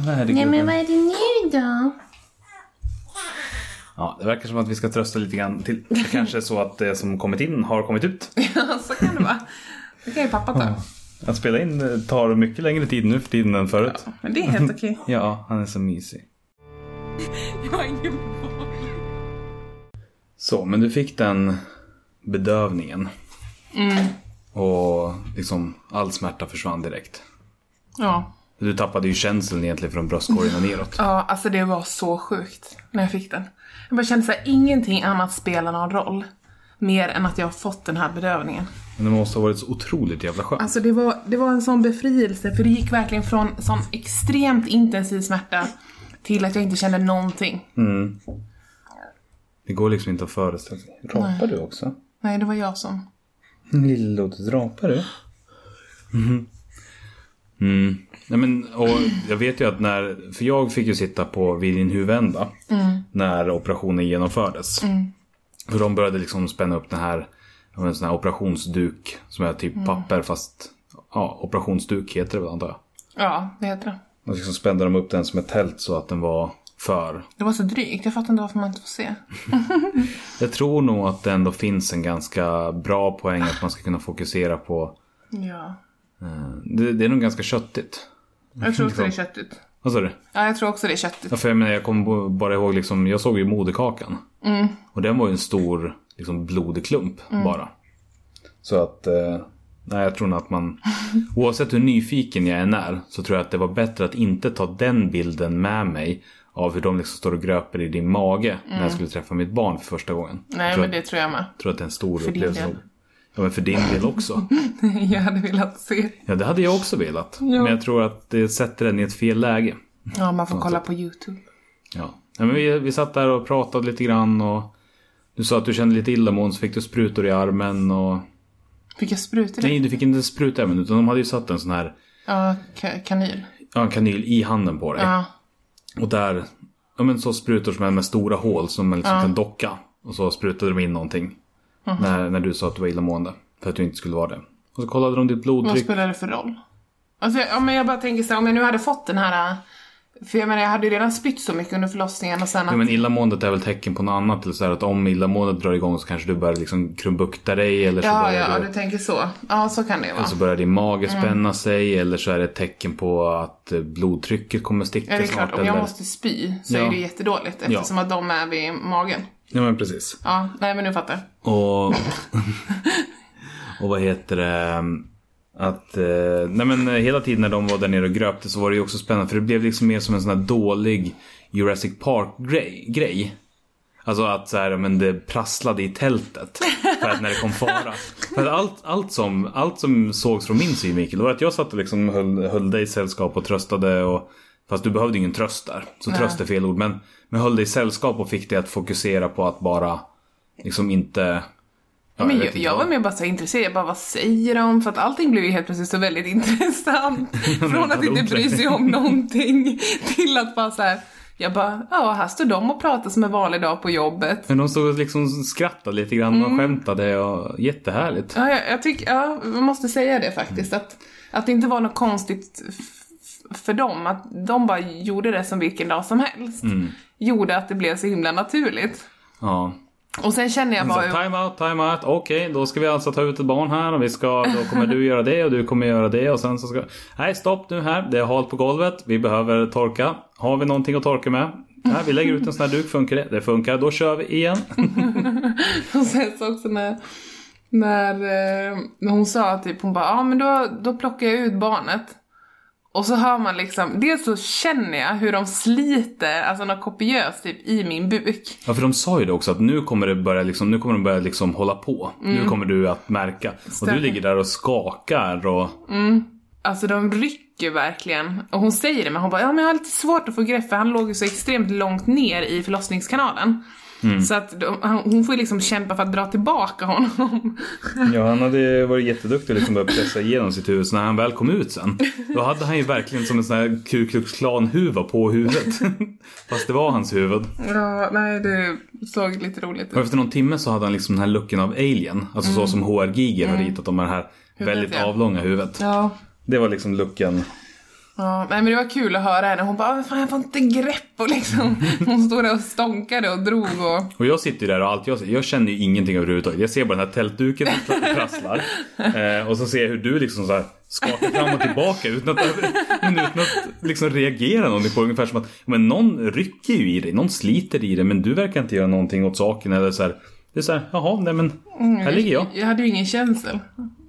Herregud. Nej men vad är det nu då? Ja, det verkar som att vi ska trösta lite grann till. Kanske så att det som kommit in har kommit ut. <laughs> Ja, så kan det vara. Det kan ju pappa ta. Att spela in eh, tar mycket längre tid nu för tiden än förut. Men det är helt okej. <laughs> Ja, han är så mysig. <laughs> Jag har ingen boll. Så, men du fick den bedövningen. Och liksom all smärta försvann direkt. Ja. Du tappade ju känseln egentligen från bröstkorgen och neråt. ja, alltså det var så sjukt när jag fick den. Jag bara kände såhär, ingenting annat spelar någon roll. Mer än att jag har fått den här bedövningen. Men det måste ha varit så otroligt jävla skönt. Alltså det var, det var en sån befrielse, för det gick verkligen från sån extremt intensiv smärta till att jag inte kände någonting. Det går liksom inte att föreställa sig. Rapar du också? Nej, det var jag som... Lilllotus, rapar du? Mhm. Mm. Nej, men, och jag vet ju att när, för jag fick ju sitta på vid din huvudända när operationen genomfördes. För de började liksom spänna upp den här, en sån här operationsduk som är typ papper fast, ja, operationsduk heter det väl antar jag. Ja, det heter det. Och liksom spände de upp den som ett tält så att den var för. Det var så drygt, jag fattar inte varför man inte får se. <laughs> Jag tror nog att det ändå finns en ganska bra poäng att man ska kunna fokusera på, Ja. eh, det, det är nog ganska köttigt. Jag tror också det är köttigt. Vad sa du? Ja, jag tror också det är köttigt. Ja, för jag menar, jag kommer bara ihåg liksom, jag såg ju moderkakan. Och den var ju en stor liksom, blodig klump bara. Så att, eh, nej jag tror nog att man, <laughs> oavsett hur nyfiken jag än är, så tror jag att det var bättre att inte ta den bilden med mig av hur de liksom står och gröper i din mage när jag skulle träffa mitt barn för första gången. Nej, men det tror jag med. jag tror att det är en stor din upplevelse. Ja, men för din del också. <laughs> jag hade velat se. Ja, det hade jag också velat. Men jag tror att det sätter den i ett fel läge. Ja, man får kolla på YouTube. Ja. ja men vi, vi satt där och pratade lite grann och du sa att du kände lite illamående så fick du sprutor i armen och Fick jag sprutor? Nej, du fick inte spruta även utan de hade ju satt en sån här Ja, ka- kanyl. ja, en kanyl i handen på dig. Ja. Och där, ja men så sprutor som är med stora hål som man liksom kan docka. Och så sprutade de in någonting. Mhm. När, när du sa att du var illamående. För att du inte skulle vara det. Och så kollade de ditt Vad blodtryck. spelar det för roll? Alltså, ja, men jag bara tänker så här, om jag nu hade fått den här... För jag menar, jag hade ju redan spytt så mycket under förlossningen och sen att... Ja, men illamåendet är väl tecken på något annat. Eller så här att om illamåendet drar igång så kanske du börjar liksom krumbukta dig. Eller så, ja, ja, du, du tänker så. Ja, så kan det vara. eller så börjar din mage Mm. spänna sig. Eller så är det ett tecken på att eh, blodtrycket kommer sticka Ja, det är snart. klart, om jag eller... måste spy så Ja. är det jättedåligt eftersom att de är vid magen. Ja men precis. Ja, nej men nu fattar jag. Och, <laughs> och vad heter det? Att, eh, nej men eh, hela tiden när de var där nere och gröpte så var det ju också spännande. För det blev liksom mer som en sån här dålig Jurassic Park-grej. Grej. Alltså att så här, men det prasslade i tältet. För att när det kom fara. <laughs> För att allt, allt, som, allt som sågs från min synvinkel var att jag satt och liksom höll, höll dig i sällskap och tröstade. Och, fast du behövde ingen tröst där. Så tröst är fel ord. Men, men höll dig sällskap och fick dig att fokusera på att bara liksom inte... Ja, men jag, jag vad. var mer bara så intresserad, jag bara vad säger de? För att allting blev ju helt plötsligt så väldigt <laughs> intressant. <laughs> Från att inte bry sig om <laughs> någonting till att bara så här. Jag bara, ja här står de och pratar som en vanlig dag på jobbet. Men de stod och liksom skrattade lite grann och skämtade och jättehärligt. Ja, jag, jag tycker, ja, jag måste säga det faktiskt. Att, att det inte var något konstigt för dem. Att de bara gjorde det som vilken dag som helst. Gjorde att det blev så himla naturligt. Ja. Och sen känner jag Så, bara, time out, time out. Okej, då ska vi alltså ta ut ett barn här och vi ska, då kommer du göra det och du kommer göra det och sen så ska... Nej, stopp nu här. Det är halt på golvet. Vi behöver torka. Har vi någonting att torka med? Nej, vi lägger ut en sån här duk. Funkar det? Det funkar. Då kör vi igen. <laughs> Och sen så också när, när, eh, när hon sa typ, hon bara, ja men då, då plockar jag ut barnet. Och så hör man liksom, dels så känner jag hur de sliter, alltså något kopiöst typ i min buk. Ja, för de sa ju det också att nu kommer det börja liksom, nu kommer de börja liksom hålla på. Nu kommer du att märka. Och du Stämmer. ligger där och skakar och... Alltså de rycker verkligen. Och hon säger det men hon bara, ja men jag har lite svårt att få grepp för han låg ju så extremt långt ner i förlossningskanalen. Så att hon får ju liksom kämpa för att dra tillbaka honom. <laughs> Ja, han hade varit jätteduktig och liksom börjat pressa igenom sitt huvud. Så när han väl kom ut sen, då hade han ju verkligen som en sån här Ku Klux Klan-huva på huvudet. <laughs> Fast det var hans huvud. ja, nej det såg lite roligt Och ut. efter någon timme så hade han liksom den här looken av Alien. Alltså så som HR Giger har ritat om det här väldigt ja. avlånga huvudet. Ja. Det var liksom looken. Ja, nej men det var kul att höra henne. Hon bara, fan jag får inte grepp och liksom. <laughs> Hon stod där och stånkade och drog och... Och jag sitter ju där och allt jag jag känner ju ingenting överhuvudtaget. Jag ser bara den här tältduken som prasslar. <laughs> Eh, och så ser jag hur du liksom så här skakar fram och tillbaka utan att, men utan att liksom reagera någonting på ungefär som att men någon rycker ju i dig, någon sliter i dig men du verkar inte göra någonting åt saken eller så här. Det är så här, jaha, nej men här ligger jag. Jag hade ju ingen känsel.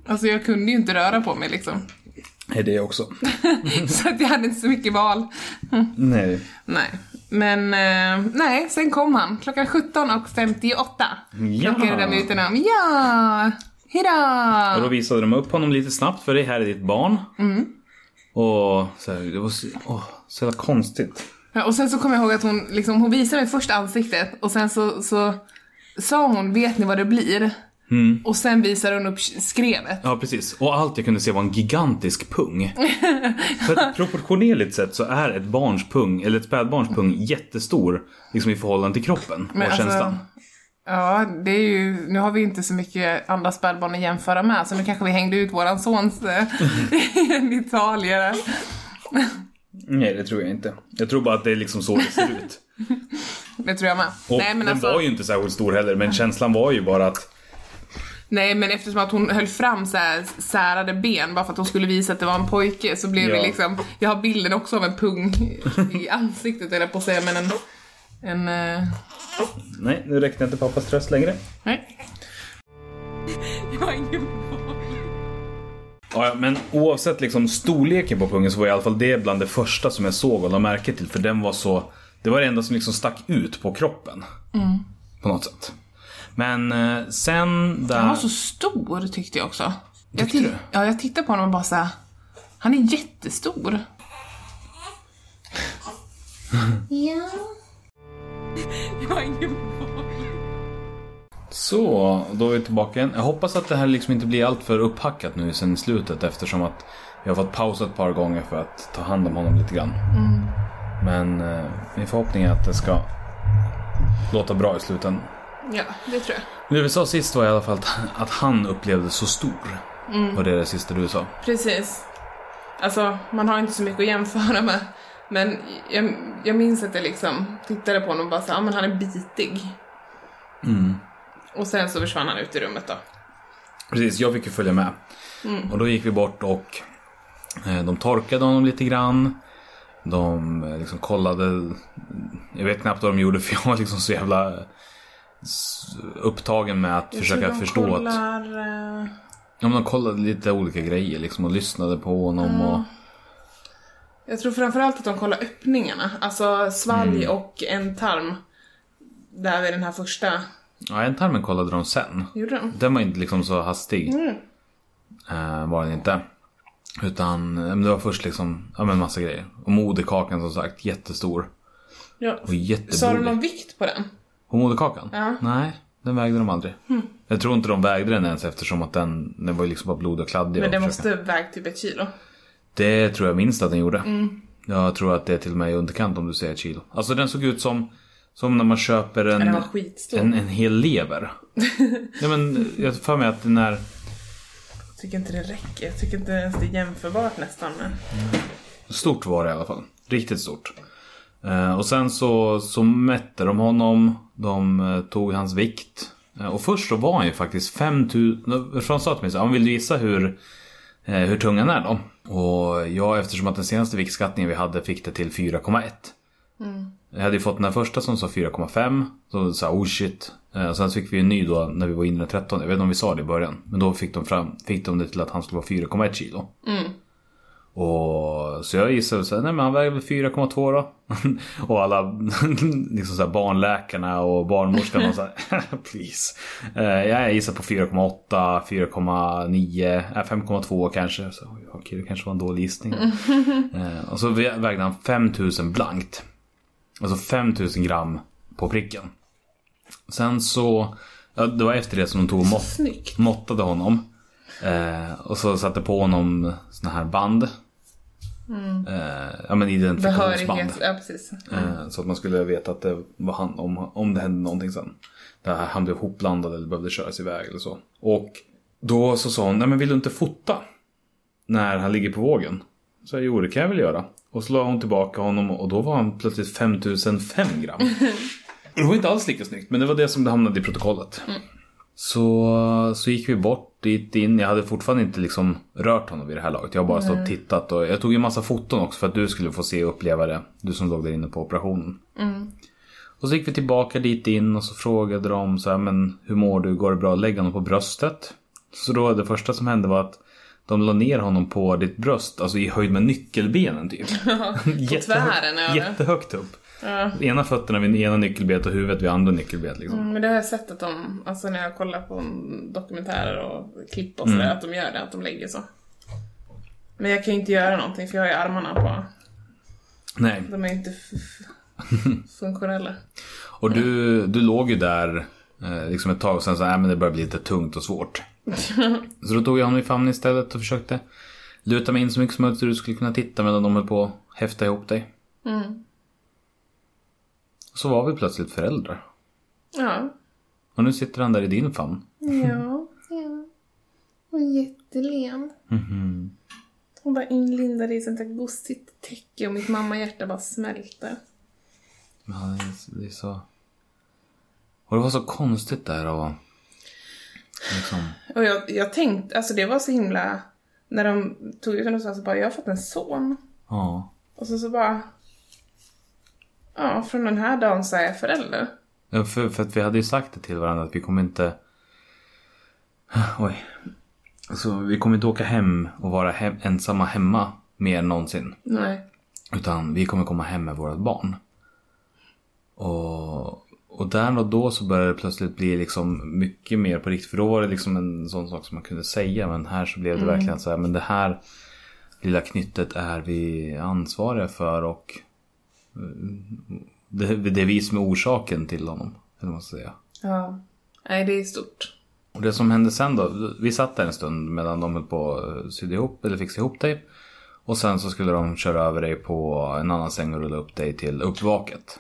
Alltså jag kunde ju inte röra på mig liksom. Är det också? <laughs> Så att jag hade inte så mycket val. Nej. Nej. Men eh, nej, sen kom han. Klockan 17.58. Ja. Plockade de ut honom. Ja! Hejdå! Och då visade de upp honom lite snabbt för det här är ditt barn. Och så här, det var så, åh, så jävla konstigt. Ja, och sen så kommer jag ihåg att hon, liksom, hon visade mig först ansiktet och sen så, så sa hon, vet ni vad det blir? Och sen visade hon upp skrevet. Ja, precis. Och allt jag kunde se var en gigantisk pung. För proportionerligt sett så är ett barns pung, eller ett spädbarns pung, jättestor liksom i förhållande till kroppen och alltså, känslan. Ja, det är ju, nu har vi inte så mycket andra spädbarn att jämföra med så nu kanske vi hängde ut våran sons eh, <laughs> genitalier. Nej, det tror jag inte. Jag tror bara att det är liksom så det ser ut. Det tror jag med. Och nej, men den alltså, var ju inte särskilt stor heller, men känslan var ju bara att nej men eftersom att hon höll fram så här särade ben bara för att hon skulle visa att det var en pojke så blev Ja. det liksom, jag har bilden också av en pung i ansiktet eller på att säga men en, en eh, nej, nu räckte inte pappas tröst längre. nej. Jag har ingen Ja, men oavsett liksom storleken på pungen så var i alla fall det bland det första som jag såg och lade märke till. För den var så... Det var det enda som liksom stack ut på kroppen. På något sätt. Men eh, sen där... Han var så stor tyckte jag också. Jag du? Ja, jag tittade på honom och bara såhär, han är jättestor. <laughs> Ja. Jag har ingen Så, då är vi tillbaka igen. Jag hoppas att det här liksom inte blir allt för upphackat nu sen slutet eftersom att vi har fått pausa ett par gånger för att ta hand om honom lite grann. Men eh, min förhoppning är att det ska låta bra i slutändan. Ja, det tror jag. Det vi sa sist var i alla fall att, han upplevde så stor. Var det det sista du sa? Precis. Alltså, man har inte så mycket att jämföra med. Men jag, jag minns att jag liksom tittade på honom och bara så ja men han är bitig. Och sen så försvann han ut i rummet då. Precis, jag fick ju följa med. Och då gick vi bort och eh, de torkade honom lite grann. De eh, liksom kollade. Jag vet knappt vad de gjorde för jag var liksom så jävla upptagen med att försöka de förstå att... kollar, eh, Ja, men de kollade lite olika grejer liksom och lyssnade på honom och... Jag tror framförallt att de kollar öppningarna. Alltså svalg Mm. och en tarm. Där vid den här första. Ja, en tarmen kollade de sen. Gjorde de? Den var inte liksom så hastig. Eh, var den inte. Utan det var först liksom, ja men massa grejer. Och moderkakan som sagt, jättestor. Ja. Och Sa de någon vikt på den? Och moderkakan? Ja. Nej, den vägde de aldrig. Jag tror inte de vägde den ens eftersom att den, den var ju liksom bara blod och kladdig. Men den måste väga typ ett kilo. Det tror jag minst att den gjorde. Mm. Jag tror att det är till och med i underkant om du säger ett kilo. Alltså den såg ut som, som när man köper en, en, en hel lever. <laughs> Nej men jag har för mig att den är Jag tycker inte det räcker. Jag tycker inte ens det är jämförbart nästan med. Stort var det i alla fall. Riktigt stort. Eh, och sen så, så mätte de honom. De eh, tog hans vikt. Eh, och först så var han ju faktiskt 5000... För han sa till mig så "Ja, vill du gissa hur, eh, hur tung han är då? Och jag eftersom att den senaste viktskattningen vi hade fick det till 4,1. Jag hade ju fått den här första som sa 4,5. Så sa oh shit. Och sen fick vi en ny då när vi var inne i 13. Jag vet inte om vi sa det i början. Men då fick de, fram, fick de det till att han skulle vara 4,1 kilo. Och, så jag gissade så här, nej men han väger väl 4,2 då. <laughs> och alla <laughs> liksom så här, barnläkarna och barnmorskan och så här, <laughs> please. Eh, jag gissar på 4,8, 4,9, eh, 5,2 kanske. Så, okej, det kanske var en dålig gissning. eh, och så vägde han 5000 blankt. Alltså 5000 gram på pricken. Sen så, ja, det var efter det som de tog och mått, måttade honom. Eh, och så satte på honom såna här band. Eh, ja men identifikationsband. Ja, precis. Eh, så att man skulle veta att det var han om, om det hände någonting sen. Där han blev hopblandad eller behövde köras iväg eller så. Och då så sa hon, nej men vill du inte fota? När han ligger på vågen. Så jag, jo det kan jag väl göra. Och så la hon tillbaka honom och då var han plötsligt 5005 gram. <laughs> Det var inte alls lika snyggt men det var det som det hamnade i protokollet. Så, så gick vi bort dit in. Jag hade fortfarande inte liksom rört honom vid det här laget. Jag har bara stått och tittat. Och jag tog en massa foton också för att du skulle få se och uppleva det. Du som låg där inne på operationen. Och så gick vi tillbaka dit in och så frågade de så här, men hur mår du? Går det bra? Lägg honom på bröstet. Så då det första som hände var att de la ner honom på ditt bröst, alltså i höjd med nyckelbenen typ. <laughs> Jättehö- tvären över. Jättehögt upp. Ja. Ena fötterna vid ena nyckelbenet och huvudet vid andra nyckelbenet liksom. Mm, Men det har jag sett att de, alltså när jag kollar på dokumentärer och klipp och sådär, Mm. att de gör det, att de lägger så. Men jag kan ju inte göra någonting för jag har ju armarna på, Nej. de är inte <laughs> funktionella. Och du, du låg ju där eh, liksom ett tag och sen så, nej men det börjar bli lite tungt och svårt. <laughs> så då tog jag honom i famn istället och försökte luta mig in så mycket som möjligt så du skulle kunna titta medan de höll på att häfta ihop dig. Så var vi plötsligt föräldrar. Ja. Och nu sitter han där i din famn. Ja. ja. Och jättelen. Hon bara inlindad i ett sånt där gosigt täcke och mitt mammahjärta bara smälter. Ja, det, är, så... Och det var så konstigt där och... Liksom... Och jag, jag tänkte, alltså det var så himla, när de tog ut honom så bara, jag har fått en son. Ja. Och så så bara, ja, från den här dagen så är jag förälder. Ja, för, för att vi hade ju sagt det till varandra att vi kommer inte... Oj. Så vi kommer inte åka hem och vara hem, ensamma hemma mer än någonsin. Nej. Utan vi kommer komma hem med vårt barn. Och, och där och då så började det plötsligt bli liksom mycket mer på riktigt. För då var det liksom en sån sak som man kunde säga. Men här så blev det verkligen så här. Men det här lilla knyttet är vi ansvariga för. Och det, det är vi som är orsaken till honom. Eller man ska säga. Ja. Nej, det är stort. Och det som hände sen då, vi satt där en stund medan de höll på att sydde ihop eller fixa ihop dig. Och sen så skulle de köra över dig på en annan säng och rulla upp dig till uppvaket.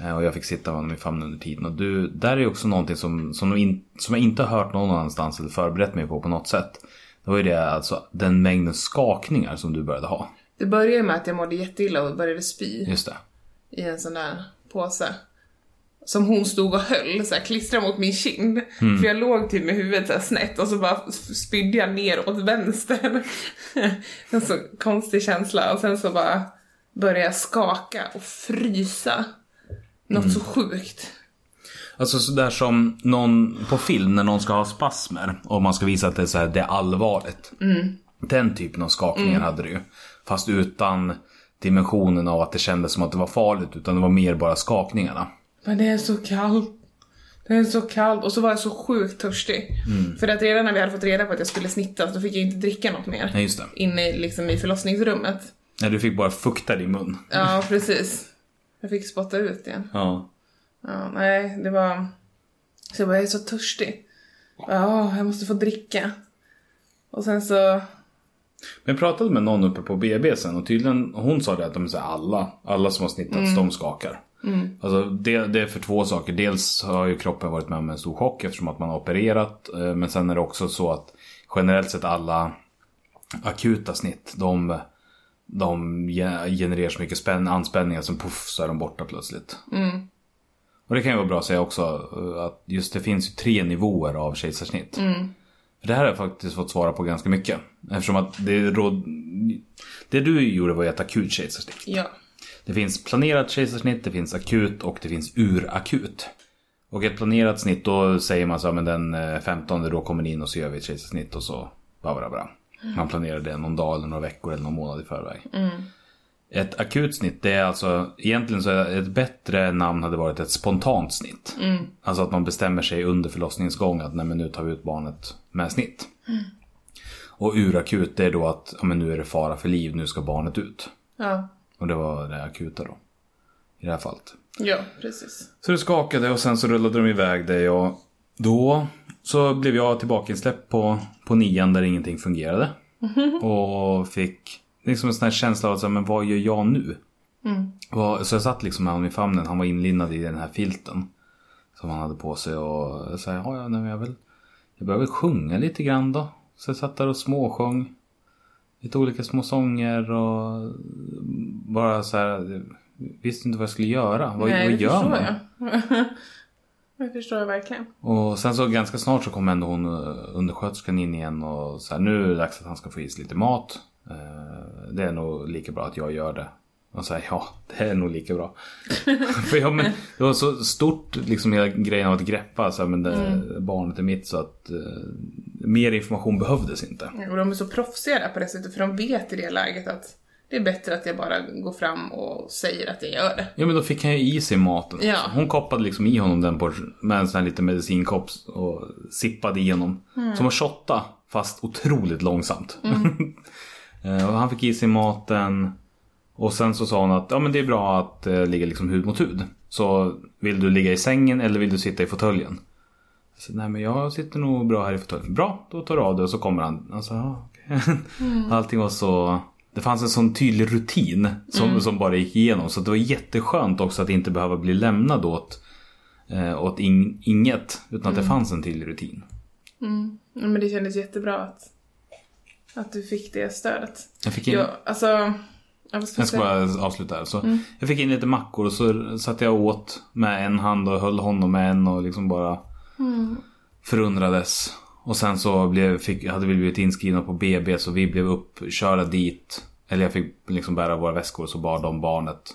Eh, Och jag fick sitta med honom i famnen under tiden. Och du, där är också någonting som, som, in, som jag inte har hört någon annanstans eller förberett mig på på något sätt. Det var ju det alltså den mängden skakningar som du började ha. Det började med att jag mådde jätteilla och började spy Just det. i en sån där påse. Som hon stod och höll, så här, klistrade mot min kind. För jag låg typ med huvudet så här snett och så bara spydde jag ner åt vänster. <laughs> en så konstig känsla. Och sen så bara började jag skaka och frysa. Något så sjukt. Alltså sådär som någon på film när någon ska ha spasmer och man ska visa att det är, så här, det är allvarligt. Den typen av skakningar hade du ju. Fast utan dimensionen av att det kändes som att det var farligt utan det var mer bara skakningarna. Men det är så kallt. Det är så kallt. Och så var jag så sjukt törstig. För att redan när vi hade fått reda på att jag skulle snittas, då fick jag inte dricka något mer. Nej just det. Inne liksom i förlossningsrummet. Nej du fick bara fukta din mun. Ja, precis. Jag fick spotta ut igen. Ja. Ja, nej, det var... Så jag bara, jag är så törstig. Ja, jag måste få dricka. Och sen så... Men jag pratade med någon uppe på BB sen och tydligen hon sa det att de här, alla, alla som har snittats de skakar. Alltså det, det är för två saker. Dels har ju kroppen varit med om en stor chock eftersom att man har opererat. eh, Men sen är det också så att generellt sett alla akuta snitt, de, de ge- genererar så mycket spänn, anspänningar som puff så är de borta plötsligt. Och det kan ju vara bra att säga också eh, att just det finns ju tre nivåer av kejsarsnitt. För det här har jag faktiskt fått svara på ganska mycket. Eftersom att det råd... Det du gjorde var ett akut kejsarsnitt. Ja. Det finns planerat kejsarsnitt, det finns akut och det finns urakut. Och ett planerat snitt då säger man så men den eh, 15 då kommer ni in och så gör vi ett kejsarsnitt och så bra, bra, bra. Man planerar det någon dag eller några veckor eller någon månad i förväg. Ett akut snitt, det är alltså egentligen så är ett bättre namn hade varit ett spontant snitt. Alltså att man bestämmer sig under förlossningens gång att nej men nu tar vi ut barnet med snitt. Och urakut det är då att ja, men nu är det fara för liv, nu ska barnet ut. Ja. Och det var det akuta då. I det här fallet. Ja, precis. Så det skakade och sen så rullade de iväg dig och då så blev jag tillbaka insläppt på, på nian där ingenting fungerade. <laughs> Och fick liksom en sån här känsla av att så här, men vad gör jag nu? Vad- Så jag satt liksom med honom i famnen, han var inlindad i den här filten. Som han hade på sig och sa, ja, ja, nej, jag vill, jag började väl sjunga lite grann då. Så jag satt där och småsjöng. Lite olika små sånger och bara så här, visste inte vad jag skulle göra. Vad, Nej, vad det gör förstår man? jag. <laughs> det förstår jag verkligen. Och sen så ganska snart så kom ändå hon eh, undersköterskan in igen och så här, nu är det dags att han ska få i sig lite mat. Eh, Det är nog lika bra att jag gör det. Och här, ja, det är nog lika bra. <laughs> För ja, men det var så stort liksom hela grejen av att greppa så här, men det, barnet är mitt så att eh, mer information behövdes inte. Och de är så proffsiga där på det sättet, för de vet i det läget att det är bättre att jag bara går fram och säger att jag gör det. Ja men då fick han ju i sig maten. Ja. Hon koppade liksom i honom den på, med en sån här liten medicinkopp och sippade igenom. Som att shotta fast otroligt långsamt. <laughs> Eh, och han fick i sig maten. Och sen så sa hon att ja, men det är bra att eh, ligga liksom hud mot hud. Så vill du ligga i sängen eller vill du sitta i fåtöljen? Sa, Nej men jag sitter nog bra här i fåtöljen. Bra, då tar du av det och så kommer han. Alltså, ja, okej. <laughs> Allting var så... Det fanns en sån tydlig rutin som, som bara gick igenom. Så det var jätteskönt också att inte behöva bli lämnad åt, eh, åt in, inget. Utan att det fanns en tydlig rutin. Ja, men det kändes jättebra att, att du fick det stödet. Jag fick in, Ja, alltså... Jag jag ska säga? bara avsluta här. Så Jag fick in lite mackor och så satt jag åt med en hand och höll honom med en och liksom bara förundrades. Och sen så blev, fick, hade vi blivit inskrivna på BB så vi blev uppkörda dit. Eller jag fick liksom bära våra väskor och så bar de barnet.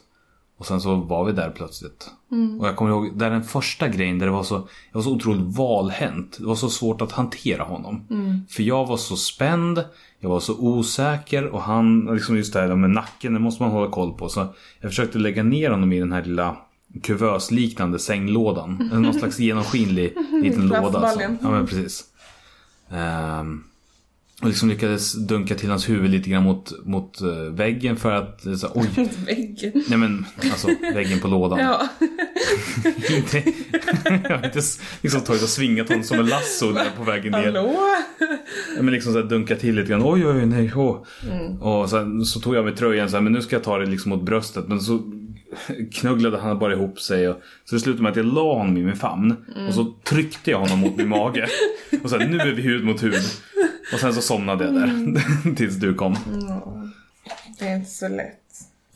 Och sen så var vi där plötsligt. Och jag kommer ihåg, där den första grejen där det var så, jag var så otroligt valhänt. Det var så svårt att hantera honom. För jag var så spänd, jag var så osäker och han, liksom just det här med nacken, det måste man hålla koll på. Så jag försökte lägga ner honom i den här lilla kuvösliknande sänglådan. Någon slags genomskinlig liten <laughs> låda. Så. Plastbaljan. Ja men precis. Ehm, Och liksom lyckades dunka till hans huvud lite grann mot, mot eh, väggen för att, eh, så, oj. <laughs> Väggen. Nej men, alltså väggen på lådan. Ja. <laughs> inte, jag har inte liksom tagit och svingat honom som en lasso där på vägen ner. Hallå? Ja, Men liksom så här dunka till lite grann. Oj, oj, nej, åh. Mm. Och sen så tog jag mig tröjan så här, men nu ska jag ta det liksom mot bröstet. Men så knugglade han bara ihop sig. Och, så det slutade med att jag la honom i min famn. Mm. Och så tryckte jag honom mot min mage. <laughs> Och sen nu är vi hud mot hud. Och sen så somnade jag där. Mm. <laughs> Tills du kom. Det är inte så lätt.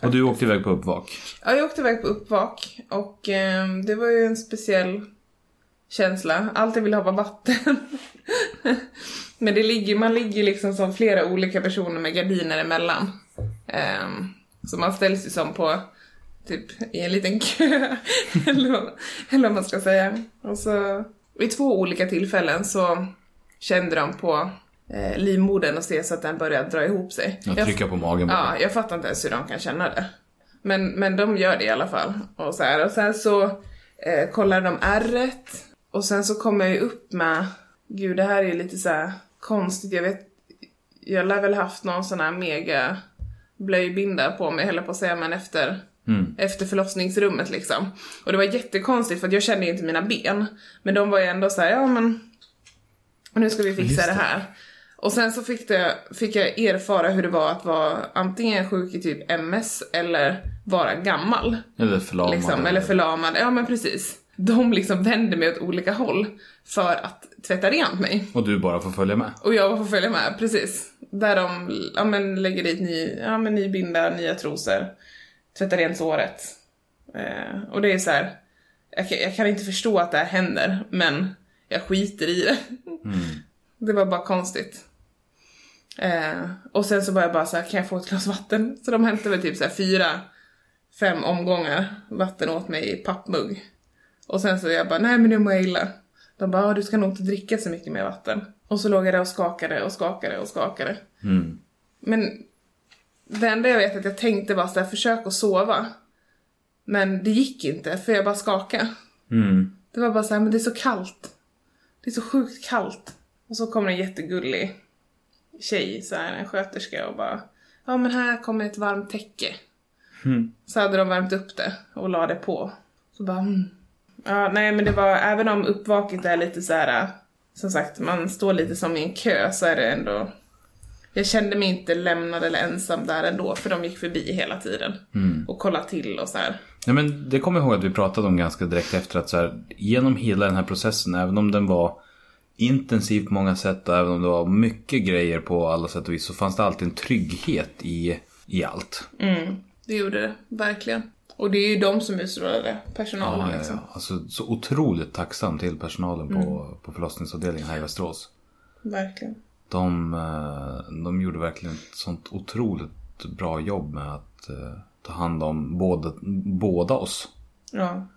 Och du åkte iväg på uppvak. Ja, jag åkte iväg på uppvak och eh, det var ju en speciell känsla. Allt jag ville ha var vatten. <laughs> Men det ligger, man ligger liksom som flera olika personer med gardiner emellan. Eh, så man ställs ju som på typ i en liten kö. <laughs> eller, eller vad man ska säga. Och så vid två olika tillfällen så kände de på eh, livmodern och se så att den började dra ihop sig. Jag Jag- trycka på magen bara. Ja, jag fattar inte ens hur de kan känna det. Men, men de gör det i alla fall. Och, så här, och sen så eh, kollar de ärret. Och sen så kommer jag ju upp med, gud det här är ju lite så här konstigt, jag vet, jag lär väl haft någon sån här mega blöjbinda på mig, höll på att säga, men efter, efter förlossningsrummet liksom. Och det var jättekonstigt för att jag kände ju inte mina ben. Men de var ju ändå så här, ja men nu ska vi fixa det det. här. Och sen så fick, det, fick jag erfara hur det var att vara antingen sjuk i typ MS eller vara gammal. Eller förlamad. Liksom, eller förlamad. Ja men precis. De liksom vände mig åt olika håll för att tvätta rent mig. Och du bara får följa med. Och jag får följa med, precis. Där de ja, men, lägger dit ny, ja, men, ny binda, nya trosor, tvättar rent såret. Eh, och det är så här. Jag, kan- jag kan inte förstå att det här händer, men jag skiter i det. <laughs> Det var bara konstigt. Eh, och sen så var jag bara så här, kan jag få ett glas vatten? Så de hämtade väl typ så här fyra, fem omgångar vatten åt mig i pappmugg. Och sen så jag bara, nej men nu mår jag illa. De bara, "Ja, du ska nog inte dricka så mycket mer vatten. Och så låg jag där och skakade och skakade och skakade. Mm. Men det enda jag vet att jag tänkte var så här, försök att sova. Men det gick inte, för jag bara skakade. Mm. Det var bara så här, men det är så kallt. Det är så sjukt kallt. Och så kommer en jättegullig tjej, så här, en sköterska och bara, ja men här kommer ett varmt täcke. Så hade de värmt upp det och la det på. Så bara, mm. Ja, nej men det var, även om uppvaket är lite så här, som sagt, man står lite som i en kö så är det ändå jag kände mig inte lämnad eller ensam där ändå, för de gick förbi hela tiden. Och kollade till och så här. Ja, men det kommer jag ihåg att vi pratade om ganska direkt efter att så här, genom hela den här processen, även om den var intensiv på många sätt och även om det var mycket grejer på alla sätt och vis så fanns det alltid en trygghet i, i allt. Det gjorde det, verkligen. Och det är ju de som utstrålade personalen Ja, ja, liksom. ja. Alltså, så otroligt tacksam till personalen på, på förlossningsavdelningen här i Västerås. Verkligen. De, eh, de gjorde verkligen ett sånt otroligt bra jobb med att eh, ta hand om båda, båda oss. Ja.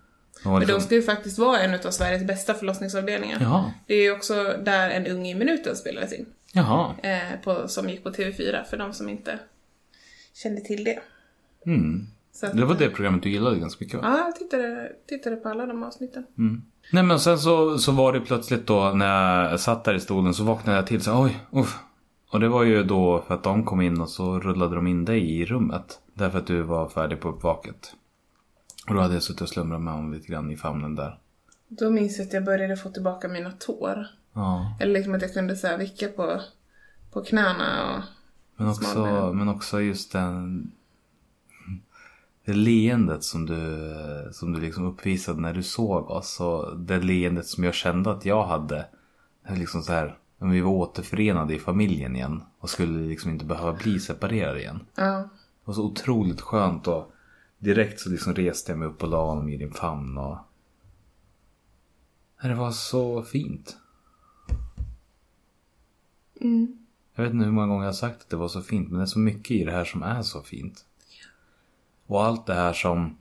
De Men de liksom, ska ju faktiskt vara en av Sveriges bästa förlossningsavdelningar. Jaha, Det är ju också där En ung i minuten spelades in. jaha. Eh, på, som gick på TV4, för de som inte kände till det. Mm. Att, Det var det programmet du gillade ganska mycket va? Ja, jag tittade, tittade på alla de avsnitten. Nej men sen så, så var det plötsligt då när jag satt där i stolen så vaknade jag till så oj, uff. Och det var ju då för att de kom in och så rullade de in dig i rummet. Därför att du var färdig på uppvaket. Och då hade jag suttit och slumrat med honom lite grann i famnen där. Då minns jag att jag började få tillbaka mina tår. Ja. Eller liksom att jag kunde så här vicka på, på knäna och... Men också, men också just den... Det leendet som du, som du liksom uppvisade när du såg oss. Och det leendet som jag kände att jag hade. Liksom så här. När vi var återförenade i familjen igen. Och skulle liksom inte behöva bli separerade igen. Ja. Det var så otroligt skönt och direkt så liksom reste jag mig upp och la honom i din famn och... Det var så fint. Jag vet inte hur många gånger jag har sagt att det var så fint men det är så mycket i det här som är så fint. Och allt det här som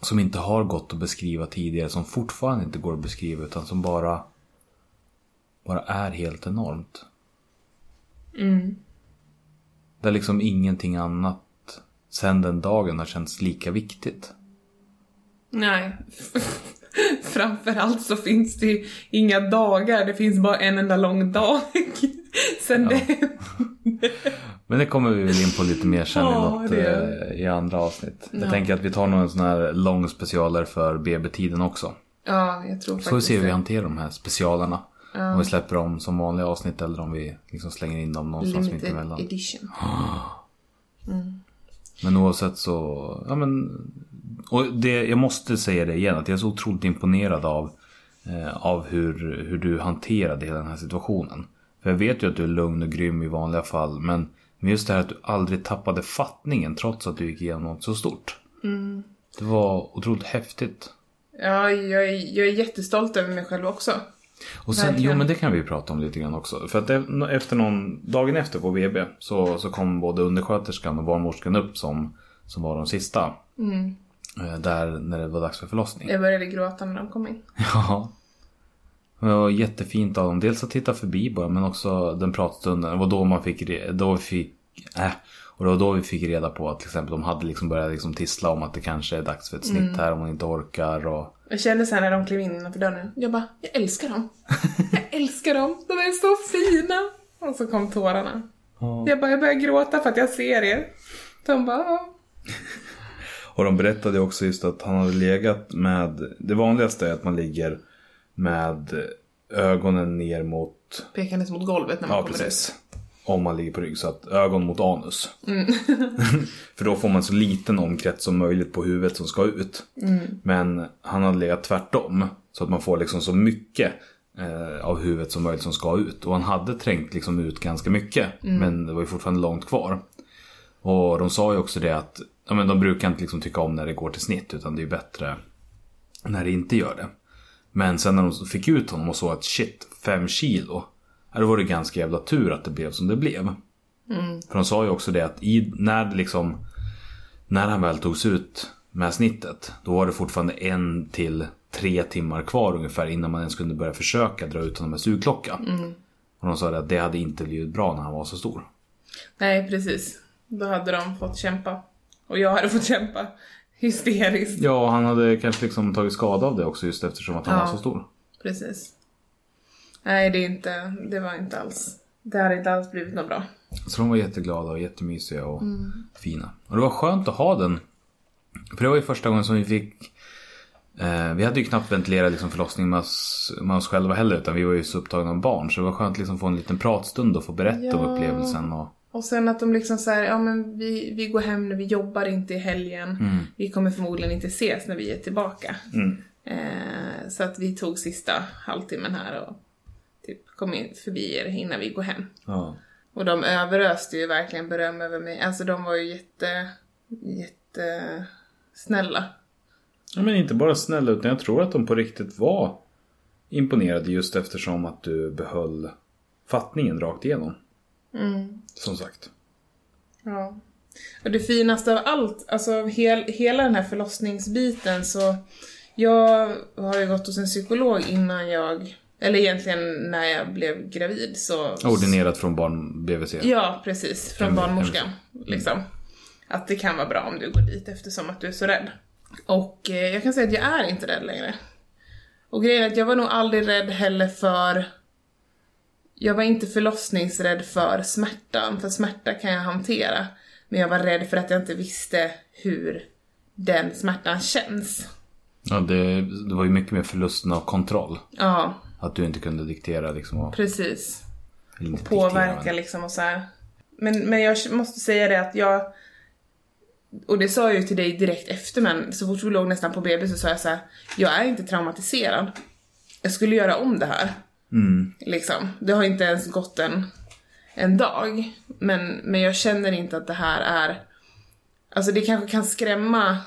som inte har gått att beskriva tidigare, som fortfarande inte går att beskriva utan som bara bara är helt enormt. Där liksom ingenting annat sen den dagen har känts lika viktigt. Nej. <laughs> Framförallt så finns det ju inga dagar, det finns bara en enda lång dag. <laughs> Sen det... <laughs> Men det kommer vi väl in på lite mer sen i, Ja, något, det eh, i andra avsnitt. Ja. Jag tänker att vi tar någon sån här lång specialer för BB-tiden också. Ja, jag tror Så får vi faktiskt se hur vi hanterar de här specialerna. Om vi släpper dem som vanliga avsnitt eller om vi liksom slänger in dem någonstans Limited emellan. edition. <gasps> Men oavsett så, ja men. Och det, jag måste säga det igen att jag är så otroligt imponerad av, eh, av hur, hur du hanterade hela den här situationen. För jag vet ju att du är lugn och grym i vanliga fall men, men just det här att du aldrig tappade fattningen trots att du gick igenom något så stort. Det var otroligt häftigt. Ja, jag är, jag är jättestolt över mig själv också. Och sen, Verkligen. jo men det kan vi prata om lite grann också. För att efter någon, dagen efter på BB så, så kom både undersköterskan och barnmorskan upp som, som var de sista. Eh, Där när det var dags för förlossning. Jag började gråta när de kom in. <laughs> Ja. Det var jättefint av dem. Dels att titta förbi bara men också den pratstunden. Det var då man fick, då fick, äh. Och det var då vi fick reda på att till exempel de hade liksom börjat liksom tissla om att det kanske är dags för ett snitt här om hon inte orkar och Jag kände här när de klev in innanför dörren. Jag bara, jag älskar dem. Jag älskar dem. De är så fina. Och så kom tårarna. Jag bara, jag börjar gråta för att jag ser er. De bara, "Ja." Och de berättade också just att han hade legat med, det vanligaste är att man ligger med ögonen ner mot, pekandes mot golvet när man ja kommer precis. Om man ligger på rygg så att ögon mot anus. <laughs> <laughs> För då får man så liten omkrets som möjligt på huvudet som ska ut. Men han hade legat tvärtom. Så att man får liksom så mycket eh, av huvudet som möjligt som ska ut. Och han hade trängt liksom ut ganska mycket. Men det var ju fortfarande långt kvar. Och de sa ju också det att ja, men de brukar inte liksom tycka om när det går till snitt. Utan det är ju bättre när det inte gör det. Men sen när de fick ut honom och såg att shit, fem kilo. Då var det ganska jävla tur att det blev som det blev. För de sa ju också det att i, när liksom När han väl togs ut med snittet. Då var det fortfarande en till tre timmar kvar ungefär innan man ens kunde börja försöka dra ut honom med sugklocka. Och de sa det att det hade inte blivit bra när han var så stor. Nej, precis. Då hade de fått kämpa. Och jag hade fått kämpa hysteriskt. Ja, och han hade kanske liksom tagit skada av det också just eftersom att han Ja. var så stor. Precis. Nej, det är inte, det var inte alls, det hade inte alls blivit något bra. Så de var jätteglada och jättemysiga och fina. Och det var skönt att ha den. För det var ju första gången som vi fick eh, Vi hade ju knappt ventilerat liksom förlossningen med oss, med oss själva heller utan vi var ju så upptagna av barn. Så det var skönt liksom att få en liten pratstund och få berätta om Ja. upplevelsen. Och, Och sen att de liksom så här, ja men vi, vi går hem nu, vi jobbar inte i helgen. Vi kommer förmodligen inte ses när vi är tillbaka. Eh, så att vi tog sista halvtimmen här och typ kom in förbi er innan vi går hem. ja. Och de överöste ju verkligen beröm över mig. Alltså de var ju jätte, jätte snälla. ja men inte bara snälla utan jag tror att de på riktigt var imponerade just eftersom att du behöll fattningen rakt igenom. Som sagt. Ja. Och det finaste av allt, alltså av hel, hela den här förlossningsbiten så jag har ju gått hos en psykolog innan jag, eller egentligen när jag blev gravid så... Ordinerat från barn BVC. Ja, precis. Från barnmorskan. Liksom. Att det kan vara bra om du går dit eftersom att du är så rädd. Och eh, jag kan säga att jag är inte rädd längre. Och grejen är att jag var nog aldrig rädd heller för... Jag var inte förlossningsrädd för smärtan, för smärta kan jag hantera. Men jag var rädd för att jag inte visste hur den smärtan känns. Ja, det, det var ju mycket mer förlusten av kontroll. Ja, Att du inte kunde diktera liksom. Och, precis. inte påverka diktera, liksom och så här. Men, men jag måste säga det att jag och det sa jag ju till dig direkt efter men så fort vi låg nästan på BB så sa jag så här: jag är inte traumatiserad. Jag skulle göra om det här. Liksom. Det har inte ens gått en, en dag. Men, men jag känner inte att det här är... Alltså det kanske kan skrämma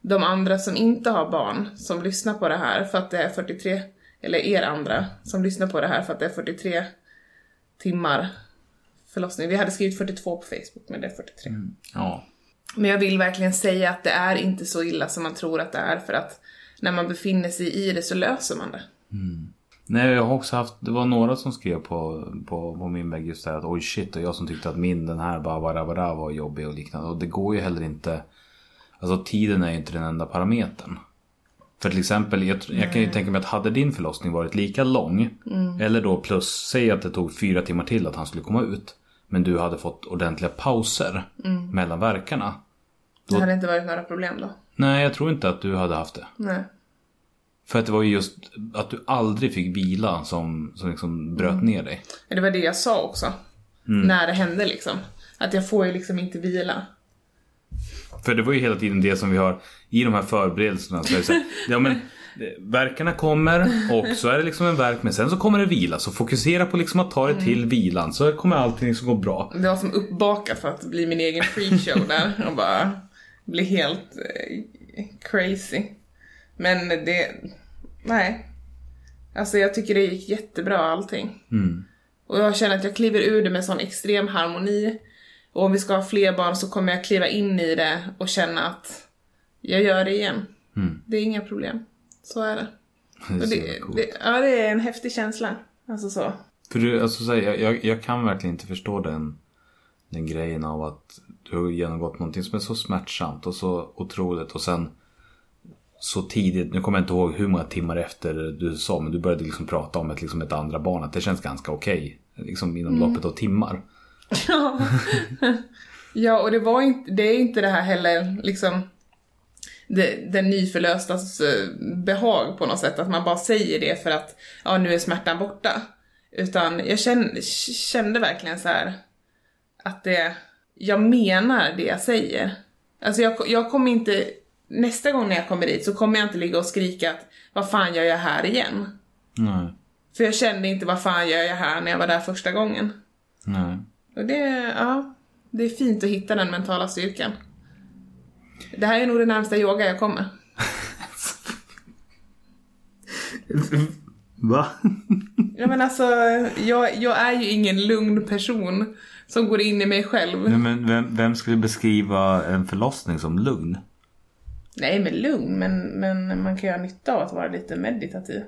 de andra som inte har barn som lyssnar på det här för att det är 43, eller er andra som lyssnar på det här för att det är 43 timmar förlossning. Vi hade skrivit 42 på Facebook men det är 43. Ja. Men jag vill verkligen säga att det är inte så illa som man tror att det är för att när man befinner sig i det så löser man det. Nej, jag har också haft, det var några som skrev på, på, på min vägg just det att oj shit och jag som tyckte att min den här bara bara, bara var jobbig och liknande. Och det går ju heller inte, alltså tiden är ju inte den enda parametern. För till exempel, jag, jag kan ju tänka mig att hade din förlossning varit lika lång. Eller då plus, säg att det tog fyra timmar till att han skulle komma ut. Men du hade fått ordentliga pauser mellan verkarna. Det hade inte varit några problem då. Nej, jag tror inte att du hade haft det. Nej. För att det var ju just att du aldrig fick vila som, som liksom bröt ner dig. Det var det jag sa också. När det hände liksom. Att jag får ju liksom inte vila. För det var ju hela tiden det som vi har i de här förberedelserna. Så så här, <laughs> ja, men, verkarna kommer och så är det liksom en verk men sen så kommer det vila. Så fokusera på liksom att ta det till vilan så kommer allting liksom gå bra. Det var som uppbakat för att bli min egen freakshow <laughs> där och bara bli helt eh, crazy. Men det, nej. Alltså jag tycker det gick jättebra allting. Och jag känner att jag kliver ur det med sån extrem harmoni. Och om vi ska ha fler barn så kommer jag kliva in i det och känna att jag gör det igen. Det är inga problem. Så är det. <laughs> Det är det, det, ja, det är en häftig känsla. Alltså så. För du, alltså, så här, jag, jag, kan verkligen inte förstå den, den grejen av att du har genomgått någonting som är så smärtsamt och så otroligt och sen så tidigt, nu kommer jag inte ihåg hur många timmar efter du sa, men du började liksom prata om ett, liksom ett andra barn, att det känns ganska okej. liksom inom loppet av timmar. Ja, och det var inte, det är inte det här heller liksom det, den nyförlöstas eh, behag på något sätt, att man bara säger det för att ja, nu är smärtan borta. Utan jag kände, kände verkligen så här att det, jag menar det jag säger. Alltså jag, jag kommer inte, nästa gång när jag kommer dit så kommer jag inte ligga och skrika att vad fan gör jag här igen? Nej, För jag kände inte vad fan gör jag här när jag var där första gången. nej. Och det, ja, det är fint att hitta den mentala styrkan. Det här är nog det närmsta yoga jag kommer. <laughs> Va? Ja men alltså, jag, jag är ju ingen lugn person som går in i mig själv. Nej, men vem, vem skulle beskriva en förlossning som lugn? Nej men lugn, men, men man kan ju ha nytta av att vara lite meditativ.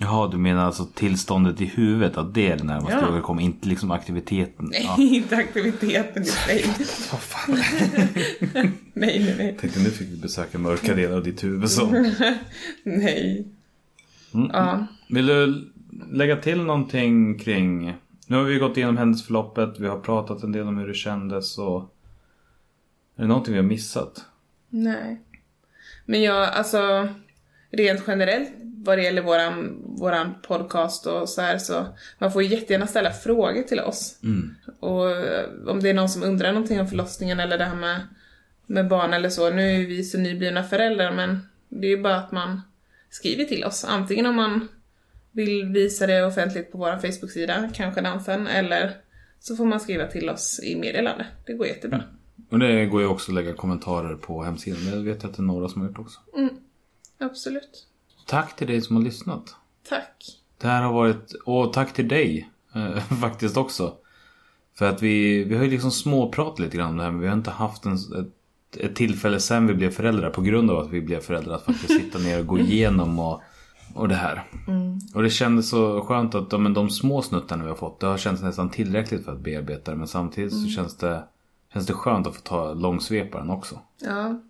Jaha, du menar alltså tillståndet i huvudet, att det är det närmaste Ja. yoga kommer, inte liksom aktiviteten? Nej, Ja. <laughs> inte aktiviteten i sig. Vad fan. <laughs> nej, nej, nej. Tänkte nu fick vi besöka mörka delar av ditt huvud så. <laughs> Nej. Mm. Ja. Vill du lägga till någonting kring... Nu har vi gått igenom händelseförloppet, vi har pratat en del om hur det kändes och... Är det någonting vi har missat? Nej. Men jag, alltså rent generellt vad det gäller våran, våran podcast och så här så man får ju jättegärna ställa frågor till oss. Och eh, om det är någon som undrar någonting om förlossningen eller det här med, med barn eller så. Nu är ju vi så nyblivna föräldrar men det är ju bara att man skriver till oss. Antingen om man vill visa det offentligt på vår Facebook-sida, kanske dansen, eller så får man skriva till oss i meddelande. Det går jättebra. Och det går ju också att lägga kommentarer på hemsidan. Det vet jag att det är några som har gjort också. Absolut. Tack till dig som har lyssnat. Tack. Det här har varit, och tack till dig eh, <laughs> faktiskt också. För att vi, vi har ju liksom småpratat lite grann om det här men vi har inte haft en, ett, ett tillfälle sen vi blev föräldrar på grund av att vi blev föräldrar att faktiskt sitta ner och gå igenom och, och det här. Och det kändes så skönt att men de små snuttarna vi har fått det har känts nästan tillräckligt för att bearbeta det men samtidigt så känns det, känns det skönt att få ta långsveparen också. Ja.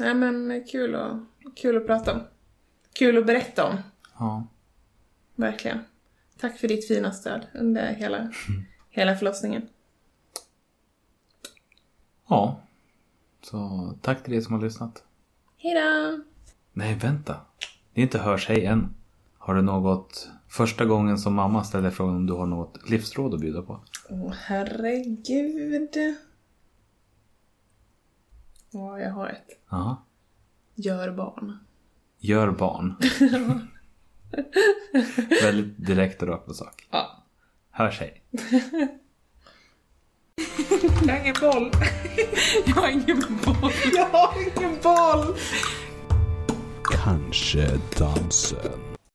Nej men kul att, kul att prata om. Kul att berätta om. Ja. Verkligen. Tack för ditt fina stöd under hela, <laughs> hela förlossningen. Ja. Så tack till dig som har lyssnat. Hejdå! Nej, vänta. Det är inte hörs hej än. Har du något första gången som mamma ställer frågan om du har något livsråd att bjuda på? Åh herregud. Ja, jag har ett. Ja. Gör barn. Gör barn. <laughs> Väldigt direkt och rakt på sak. Ja. Hörs hej. <laughs> Jag har ingen boll. <laughs> jag har ingen boll. Jag har ingen boll. Kanske dansen.